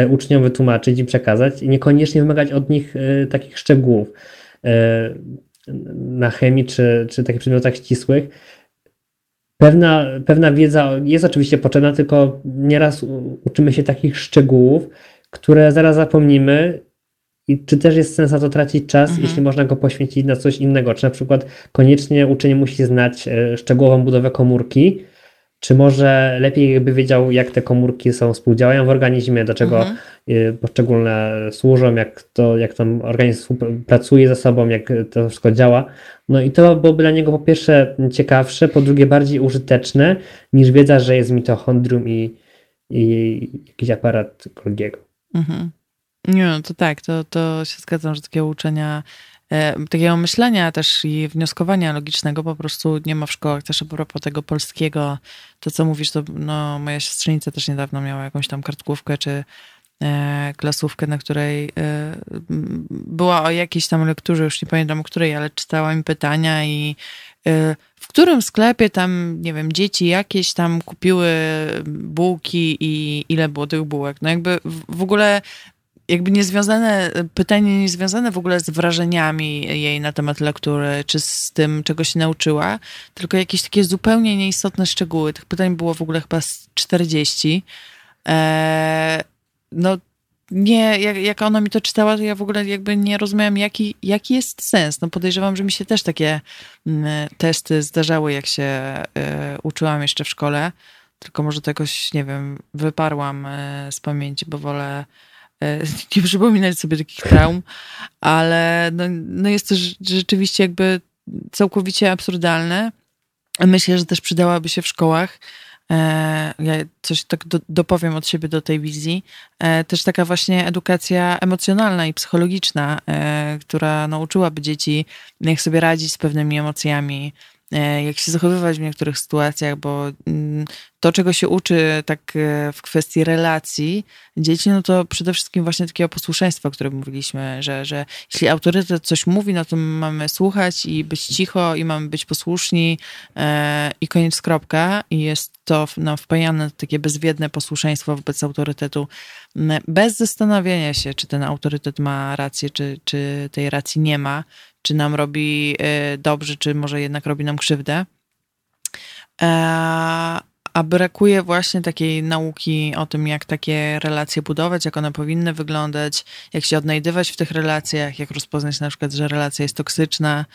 uczniom wytłumaczyć i przekazać i niekoniecznie wymagać od nich takich szczegółów na chemii czy, czy takich przedmiotach ścisłych. Pewna, pewna wiedza jest oczywiście potrzebna, tylko nieraz uczymy się takich szczegółów, które zaraz zapomnimy i czy też jest sens na to tracić czas, mhm. jeśli można go poświęcić na coś innego? Czy na przykład koniecznie uczeń musi znać e, szczegółową budowę komórki, czy może lepiej jakby wiedział, jak te komórki są, współdziałają w organizmie, do czego mhm. E, poszczególne służą, jak to, jak tam organizm pracuje ze sobą, jak to wszystko działa. No i to byłoby dla niego po pierwsze ciekawsze, po drugie bardziej użyteczne niż wiedza, że jest mitochondrium i, i jakiś aparat Golgiego. Mhm. Nie, no to tak, to, to się zgadzam, że takiego uczenia, e, takiego myślenia też i wnioskowania logicznego po prostu nie ma w szkołach. Też a propos tego polskiego, to co mówisz, to no, moja siostrzenica też niedawno miała jakąś tam kartkówkę czy e, klasówkę, na której e, była o jakiejś tam lekturze, już nie pamiętam o której, ale czytała mi pytania i e, w którym sklepie tam, nie wiem, dzieci jakieś tam kupiły bułki i ile było tych bułek. No jakby w ogóle jakby niezwiązane, pytanie niezwiązane w ogóle z wrażeniami jej na temat lektury, czy z tym, czego się nauczyła, tylko jakieś takie zupełnie nieistotne szczegóły. Tych pytań było w ogóle chyba 40. Eee, no, nie, jak, jak ona mi to czytała, to ja w ogóle jakby nie rozumiałam, jaki, jaki jest sens. No podejrzewam, że mi się też takie mm, testy zdarzały, jak się e, uczyłam jeszcze w szkole, tylko może to jakoś, nie wiem, wyparłam e, z pamięci, bo wolę <laughs> nie przypominać sobie takich traum, ale no, no jest to rzeczywiście jakby całkowicie absurdalne. Myślę, że też przydałaby się w szkołach. E, ja coś tak do, dopowiem od siebie do tej wizji. E, też taka właśnie edukacja emocjonalna i psychologiczna, która nauczyłaby dzieci, jak sobie radzić z pewnymi emocjami, E, jak się zachowywać w niektórych sytuacjach, bo mm, to, czego się uczy tak e, w kwestii relacji dzieci, no to przede wszystkim właśnie takiego posłuszeństwa, o którym mówiliśmy, że, że jeśli autorytet coś mówi, no to mamy słuchać i być cicho i mamy być posłuszni e, i koniec kropka. I jest to nam wpajane takie bezwiedne posłuszeństwo wobec autorytetu, bez zastanawiania się, czy ten autorytet ma rację, czy, czy tej racji nie ma, czy nam robi y, dobrze, czy może jednak robi nam krzywdę. E, a brakuje właśnie takiej nauki o tym, jak takie relacje budować, jak one powinny wyglądać, jak się odnajdywać w tych relacjach, jak rozpoznać na przykład, że relacja jest toksyczna,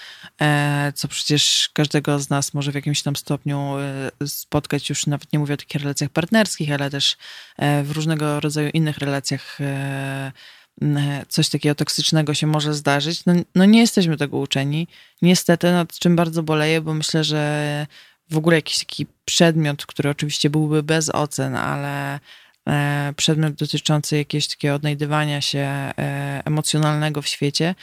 e, co przecież każdego z nas może w jakimś tam stopniu e, spotkać, już nawet nie mówię o takich relacjach partnerskich, ale też w różnego rodzaju innych relacjach coś takiego toksycznego się może zdarzyć. No, no, nie jesteśmy tego uczeni. Niestety, nad czym bardzo boleję, bo myślę, że w ogóle jakiś taki przedmiot, który oczywiście byłby bez ocen, ale e, przedmiot dotyczący jakiegoś takiego odnajdywania się e, emocjonalnego w świecie,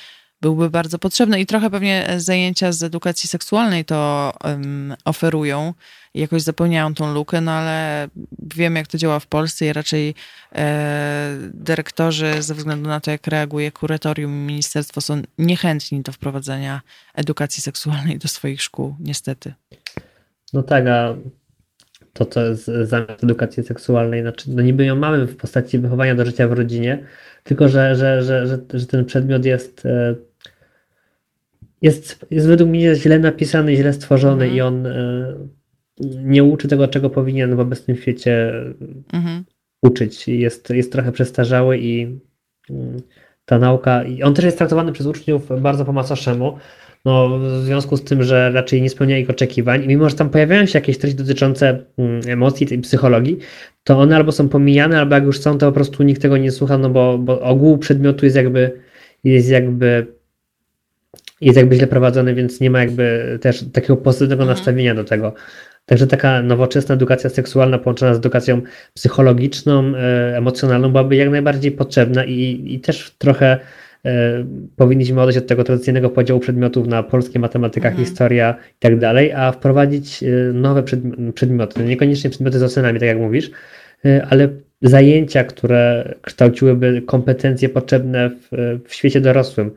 byłby bardzo potrzebny i trochę pewnie zajęcia z edukacji seksualnej to um, oferują jakoś zapełniają tą lukę, no ale wiem jak to działa w Polsce i raczej e, dyrektorzy ze względu na to jak reaguje kuratorium i ministerstwo są niechętni do wprowadzenia edukacji seksualnej do swoich szkół, niestety. No tak, a to, co jest zamiast edukacji seksualnej, znaczy, no niby ją mamy w postaci wychowania do życia w rodzinie, tylko że, że, że, że, że ten przedmiot jest e, jest, jest według mnie źle napisany, źle stworzony mhm. i on e, nie uczy tego, czego powinien w obecnym świecie mhm. uczyć. Jest, jest trochę przestarzały i mm, ta nauka, i on też jest traktowany przez uczniów bardzo po macoszemu, no, w związku z tym, że raczej nie spełnia ich oczekiwań, i mimo że tam pojawiają się jakieś treści dotyczące mm, emocji i psychologii, to one albo są pomijane, albo jak już są, to po prostu nikt tego nie słucha, no bo, bo ogół przedmiotu jest jakby, jest jakby jest jakby źle prowadzony, więc nie ma jakby też takiego pozytywnego mhm. nastawienia do tego. Także taka nowoczesna edukacja seksualna połączona z edukacją psychologiczną, e, emocjonalną byłaby jak najbardziej potrzebna i, i też trochę e, powinniśmy odejść od tego tradycyjnego podziału przedmiotów na polskie, matematyka, mhm. historia i tak dalej, a wprowadzić e, nowe przedmioty, niekoniecznie przedmioty z ocenami, tak jak mówisz, ale zajęcia, które kształciłyby kompetencje potrzebne w, w świecie dorosłym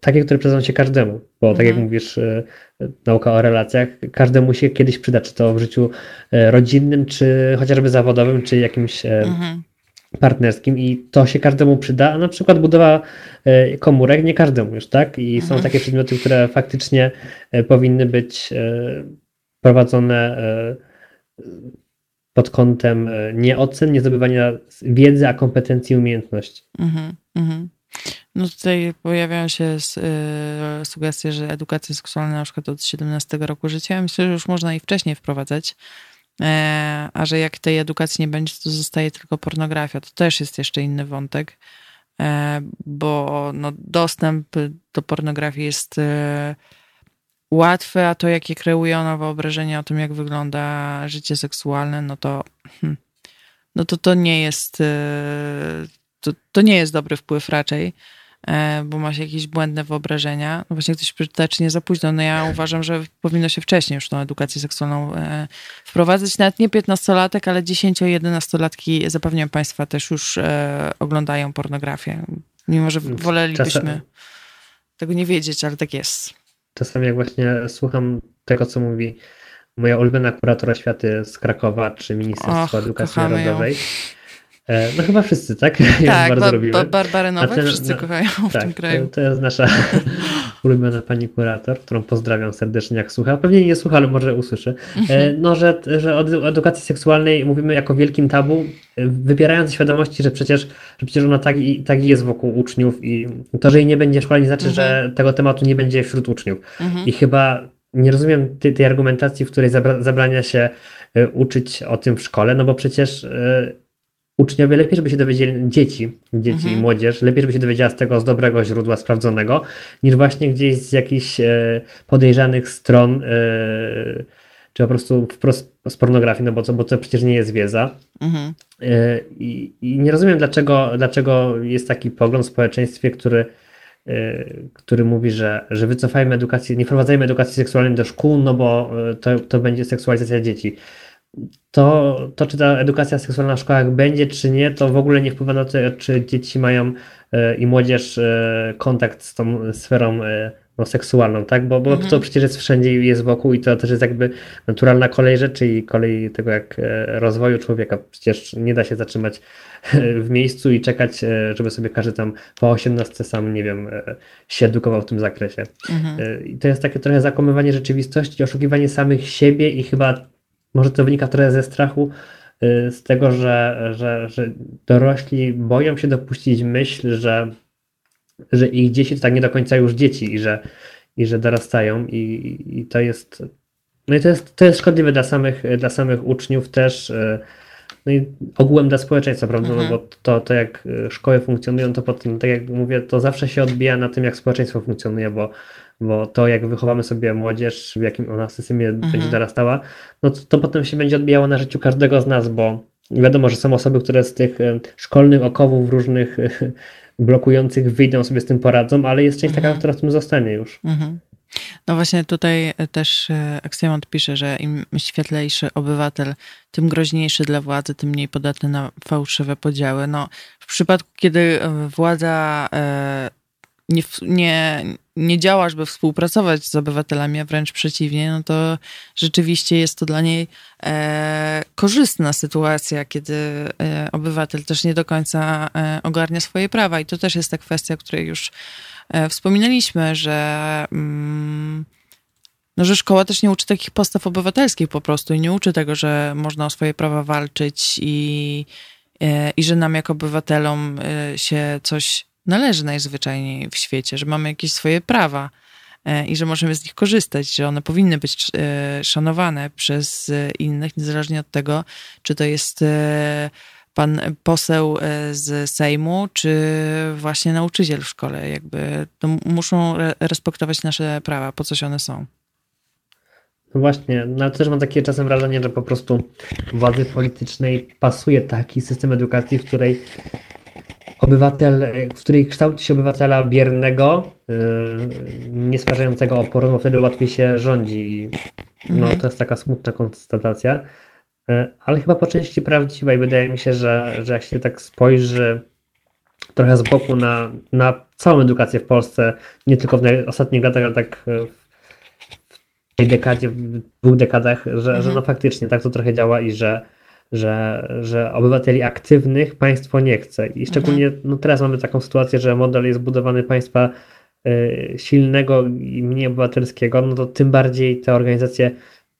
takie, które przydadzą się każdemu, bo tak jak mhm. mówisz, e, nauka o relacjach, każdemu się kiedyś przyda, czy to w życiu e, rodzinnym, czy chociażby zawodowym, czy jakimś mhm. partnerskim i to się każdemu przyda, a na przykład budowa e, komórek nie każdemu już, tak? I są mhm. takie przedmioty, które faktycznie e, powinny być e, prowadzone pod kątem nie ocen, nie zdobywania wiedzy, a kompetencji i umiejętności. Mhm, mhm. No tutaj pojawiają się sugestie, że edukacja seksualna na przykład od 17 roku życia, myślę, że już można i wcześniej wprowadzać, E, a że jak tej edukacji nie będzie, to zostaje tylko pornografia. To też jest jeszcze inny wątek, e, bo no, dostęp do pornografii jest e, łatwy, a to, jakie kreuje ona wyobrażenie o tym, jak wygląda życie seksualne, no to hmm, no to, to nie jest to, to nie jest dobry wpływ raczej. E, bo ma się jakieś błędne wyobrażenia. No właśnie ktoś przeczyta, czy nie za późno. No ja uważam, że powinno się wcześniej już tą edukację seksualną e, wprowadzać. Nawet nie 15-latek, ale 10-11-latki, zapewniam Państwa, też już e, oglądają pornografię. Mimo, że wolelibyśmy Czasem... tego nie wiedzieć, ale tak jest. Czasami jak właśnie słucham tego, co mówi moja ulubiona kuratora światy z Krakowa, czy Ministerstwo Och, Edukacji Narodowej, ją no chyba wszyscy, tak? <laughs> Tak, bardzo ba lubimy. Ba Barbarę ten, wszyscy no, kochają w tak, tym kraju. To, to jest nasza <laughs> ulubiona pani kurator, którą pozdrawiam serdecznie jak słucha. Pewnie nie słucha, ale może usłyszy. E, mhm. No, że, że o edukacji seksualnej mówimy jako wielkim tabu, wybierając świadomości, że przecież, że przecież ona tak, i, tak jest wokół uczniów i to, że jej nie będzie szkoła nie znaczy, mhm. że tego tematu nie będzie wśród uczniów. Mhm. I chyba nie rozumiem tej, tej argumentacji, w której zabra, zabrania się uczyć o tym w szkole, no bo przecież uczniowie lepiej, żeby się dowiedzieli, dzieci, dzieci mhm. i młodzież, lepiej, żeby się dowiedziała z tego z dobrego źródła sprawdzonego, niż właśnie gdzieś z jakichś e, podejrzanych stron, e, czy po prostu wprost z pornografii, no bo, co, bo to przecież nie jest wiedza. Mhm. E, i, I, nie rozumiem, dlaczego, dlaczego jest taki pogląd w społeczeństwie, który, e, który mówi, że, że wycofajmy edukację, nie wprowadzajmy edukacji seksualnej do szkół, no bo e, to, to będzie seksualizacja dzieci to, to, czy ta edukacja seksualna w szkołach będzie, czy nie, to w ogóle nie wpływa na to, czy dzieci mają e, i młodzież e, kontakt z tą sferą e, no, seksualną, tak? Bo, bo mhm. to przecież jest wszędzie i jest wokół i to też jest jakby naturalna kolej rzeczy i kolej tego jak rozwoju człowieka. Przecież nie da się zatrzymać w miejscu i czekać, żeby sobie każdy tam po 18 sam, nie wiem, się edukował w tym zakresie. Mhm. I to jest takie trochę zakłamywanie rzeczywistości, oszukiwanie samych siebie i chyba może to wynika trochę ze strachu, y, z tego, że, że, że dorośli boją się dopuścić myśl, że, że ich dzieci to tak nie do końca już dzieci i że, i że dorastają i, i to jest no i to jest, to jest szkodliwe dla samych, dla samych uczniów też y, no i ogółem dla społeczeństwa, prawda? No mhm. No bo to, to jak szkoły funkcjonują, to potem, tak jak mówię, to zawsze się odbija na tym, jak społeczeństwo funkcjonuje, bo bo to jak wychowamy sobie młodzież, w jakim ona systemie mhm. będzie dorastała, no to, to potem się będzie odbijało na życiu każdego z nas, bo wiadomo, że są osoby, które z tych e, szkolnych okowów różnych e, <laughs> blokujących wyjdą, sobie z tym poradzą, ale jest część taka, mhm. która w tym zostanie już. Mhm. No właśnie tutaj też Aksjomant pisze, że im świetlejszy obywatel, tym groźniejszy dla władzy, tym mniej podatny na fałszywe podziały. No, w przypadku, kiedy władza nie, nie, nie działasz, by współpracować z obywatelami, a wręcz przeciwnie, no to rzeczywiście jest to dla niej e, korzystna sytuacja, kiedy e, obywatel też nie do końca e, ogarnia swoje prawa. I to też jest ta kwestia, o której już e, wspominaliśmy, że. Mm, no, że szkoła też nie uczy takich postaw obywatelskich po prostu i nie uczy tego, że można o swoje prawa walczyć i, e, i że nam jako obywatelom e, się coś należy najzwyczajniej w świecie, że mamy jakieś swoje prawa e, i że możemy z nich korzystać, że one powinny być e, szanowane przez e, innych, niezależnie od tego, czy to jest pan poseł z Sejmu, czy właśnie nauczyciel w szkole. Jakby to muszą respektować nasze prawa, po coś one są. No właśnie, no też mam takie czasem wrażenie, że po prostu władzy politycznej pasuje taki system edukacji, w której obywatel, w której kształci się obywatela biernego, yy, nie stwarzającego oporu, bo wtedy łatwiej się rządzi. No mhm. to jest taka smutna konstatacja, yy, ale chyba po części prawdziwa i wydaje mi się, że, że jak się tak spojrzy trochę z boku na, na całą edukację w Polsce, nie tylko w ostatnich latach, ale tak w tej dekadzie, w dwóch dekadach, że, mhm. że no faktycznie tak to trochę działa i że że, że obywateli aktywnych państwo nie chce. I szczególnie mhm. no teraz mamy taką sytuację, że model jest budowany państwa y, silnego i mniej obywatelskiego, no to tym bardziej te organizacje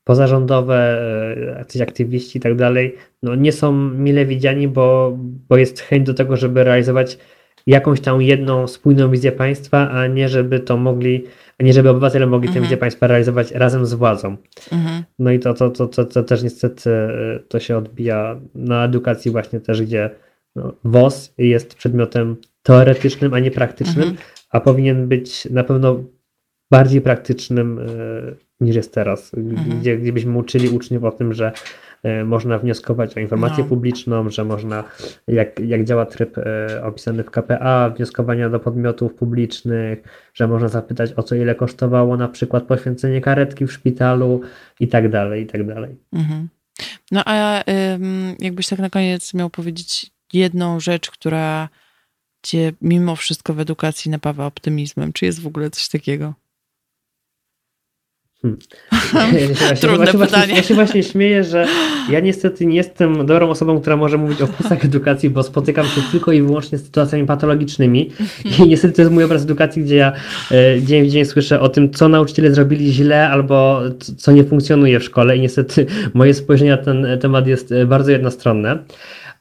pozarządowe, y, jacyś aktywiści i tak dalej, no nie są mile widziani, bo, bo jest chęć do tego, żeby realizować jakąś tam jedną spójną wizję państwa, a nie żeby to mogli, a nie żeby obywatele mogli mhm. tę wizję państwa realizować razem z władzą. Mhm. No i to, to, to, to, to też niestety e, to się odbija na edukacji właśnie też, gdzie no, WOS jest przedmiotem teoretycznym, a nie praktycznym, mhm. a powinien być na pewno bardziej praktycznym e, niż jest teraz, mhm. gdzie, gdzie byśmy uczyli uczniów o tym, że można wnioskować o informację no. publiczną, że można, jak, jak działa tryb e, opisany w KPA, wnioskowania do podmiotów publicznych, że można zapytać o co ile kosztowało na przykład poświęcenie karetki w szpitalu i tak dalej, i tak dalej. Mhm. No a jakbyś tak na koniec miał powiedzieć jedną rzecz, która cię mimo wszystko w edukacji napawa optymizmem. Czy jest w ogóle coś takiego? Hmm. <laughs> Ja Trudne właśnie, pytanie. Ja się właśnie śmieję, że ja niestety nie jestem dobrą osobą, która może mówić o plusach edukacji, bo spotykam się tylko i wyłącznie z sytuacjami patologicznymi i niestety to jest mój obraz edukacji, gdzie ja e, dzień w dzień słyszę o tym, co nauczyciele zrobili źle albo co nie funkcjonuje w szkole i niestety <laughs> moje spojrzenie na ten temat jest e, bardzo jednostronne.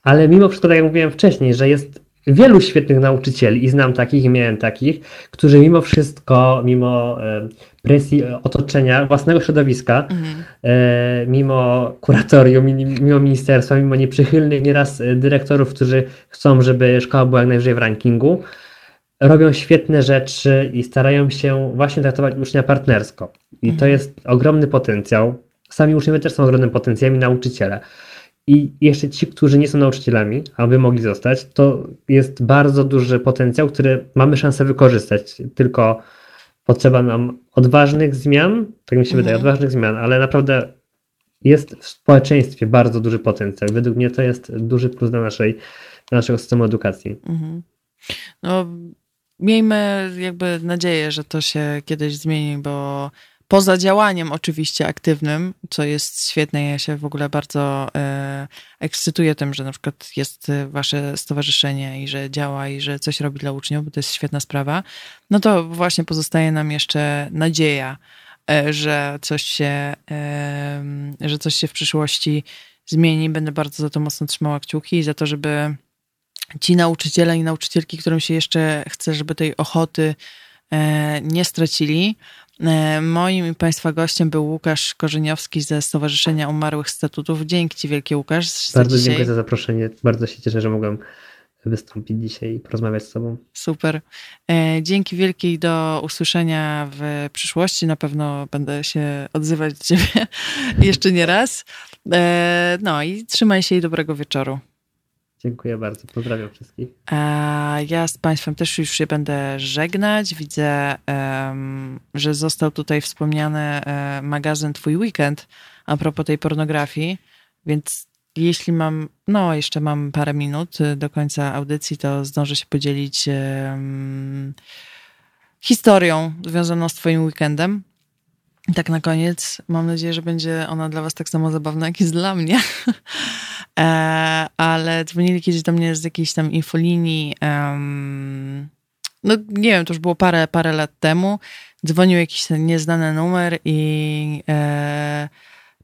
Ale mimo wszystko, tak jak mówiłem wcześniej, że jest wielu świetnych nauczycieli i znam takich i miałem takich, którzy mimo wszystko, mimo e, presji otoczenia, własnego środowiska, mhm. E, mimo kuratorium, mimo ministerstwa, mimo nieprzychylnych nieraz dyrektorów, którzy chcą, żeby szkoła była jak najwyżej w rankingu, robią świetne rzeczy i starają się właśnie traktować ucznia partnersko. I mhm. to jest ogromny potencjał. Sami uczniowie też są ogromnym potencjałem i nauczyciele. I jeszcze ci, którzy nie są nauczycielami, aby mogli zostać, to jest bardzo duży potencjał, który mamy szansę wykorzystać. Tylko potrzeba nam odważnych zmian, tak mi się mhm. wydaje, odważnych zmian, ale naprawdę jest w społeczeństwie bardzo duży potencjał. Według mnie to jest duży plus dla, naszej, dla naszego systemu edukacji. Mhm. No, miejmy jakby nadzieję, że to się kiedyś zmieni, bo poza działaniem oczywiście aktywnym, co jest świetne, ja się w ogóle bardzo e, ekscytuję tym, że na przykład jest wasze stowarzyszenie i że działa i że coś robi dla uczniów, bo to jest świetna sprawa, no to właśnie pozostaje nam jeszcze nadzieja, e, że coś się, e, że coś się w przyszłości zmieni. Będę bardzo za to mocno trzymała kciuki i za to, żeby ci nauczyciele i nauczycielki, którym się jeszcze chce, żeby tej ochoty e, nie stracili, E, moim i Państwa gościem był Łukasz Korzeniowski ze Stowarzyszenia Umarłych Statutów. Dzięki Ci wielkie Łukasz. Bardzo dzisiaj. dziękuję za zaproszenie. Bardzo się cieszę, że mogłem wystąpić dzisiaj i porozmawiać z Tobą. Super. E, dzięki wielkie i do usłyszenia w przyszłości. Na pewno będę się odzywać do Ciebie <laughs> jeszcze nie raz. E, no i trzymaj się i dobrego wieczoru. Dziękuję bardzo. Pozdrawiam wszystkich. Ja z Państwem też już się będę żegnać. Widzę, że został tutaj wspomniany e, magazyn Twój Weekend a propos tej pornografii, więc jeśli mam, no jeszcze mam parę minut e, do końca audycji, to zdążę się podzielić historią związaną z Twoim weekendem. Tak na koniec, mam nadzieję, że będzie ona dla Was tak samo zabawna, jak jest dla mnie. <laughs> e, ale dzwonili kiedyś do mnie z jakiejś tam infolinii. Um, no nie wiem, to już było parę, parę lat temu. Dzwonił jakiś nieznany numer i e,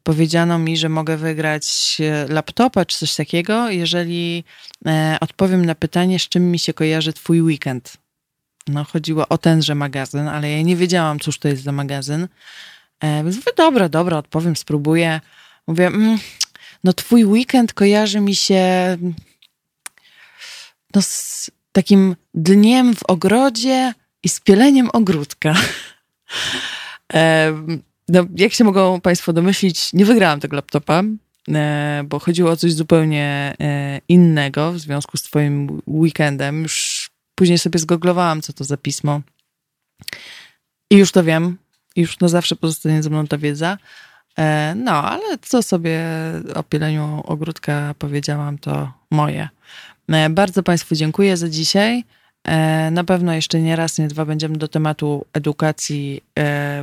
powiedziano mi, że mogę wygrać e, laptopa czy coś takiego, jeżeli e, odpowiem na pytanie, z czym mi się kojarzy Twój weekend. No, chodziło o tenże magazyn, ale ja nie wiedziałam, cóż to jest za magazyn. E, więc mówię, dobra, dobra, odpowiem, spróbuję. Mówię, mm, no twój weekend kojarzy mi się no, z takim dniem w ogrodzie i spieleniem ogródka. <laughs> E, no, jak się mogą Państwo domyślić, nie wygrałam tego laptopa, e, bo chodziło o coś zupełnie innego w związku z Twoim weekendem. Już później sobie zgoglowałam, co to za pismo. I już to wiem, już na zawsze pozostanie ze mną ta wiedza. E, no, ale co sobie o pieleniu ogródka powiedziałam, to moje. E, bardzo Państwu dziękuję za dzisiaj. E, na pewno jeszcze nie raz, nie dwa będziemy do tematu edukacji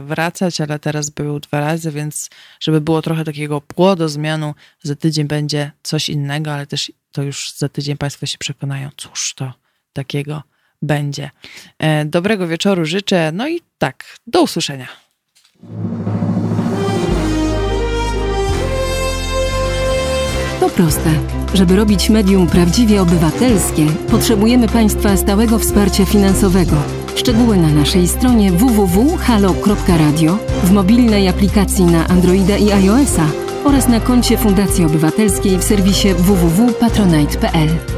wracać, ale teraz był dwa razy, więc żeby było trochę takiego płodozmianu, za tydzień będzie coś innego, ale też to już za tydzień Państwo się przekonają, cóż to takiego będzie. E, dobrego wieczoru życzę, no i tak, do usłyszenia. To proste. Żeby robić medium prawdziwie obywatelskie, potrzebujemy Państwa stałego wsparcia finansowego. Szczegóły na naszej stronie www.halo.radio, w mobilnej aplikacji na Androida i iOS-a oraz na koncie Fundacji Obywatelskiej w serwisie www.patronite.pl.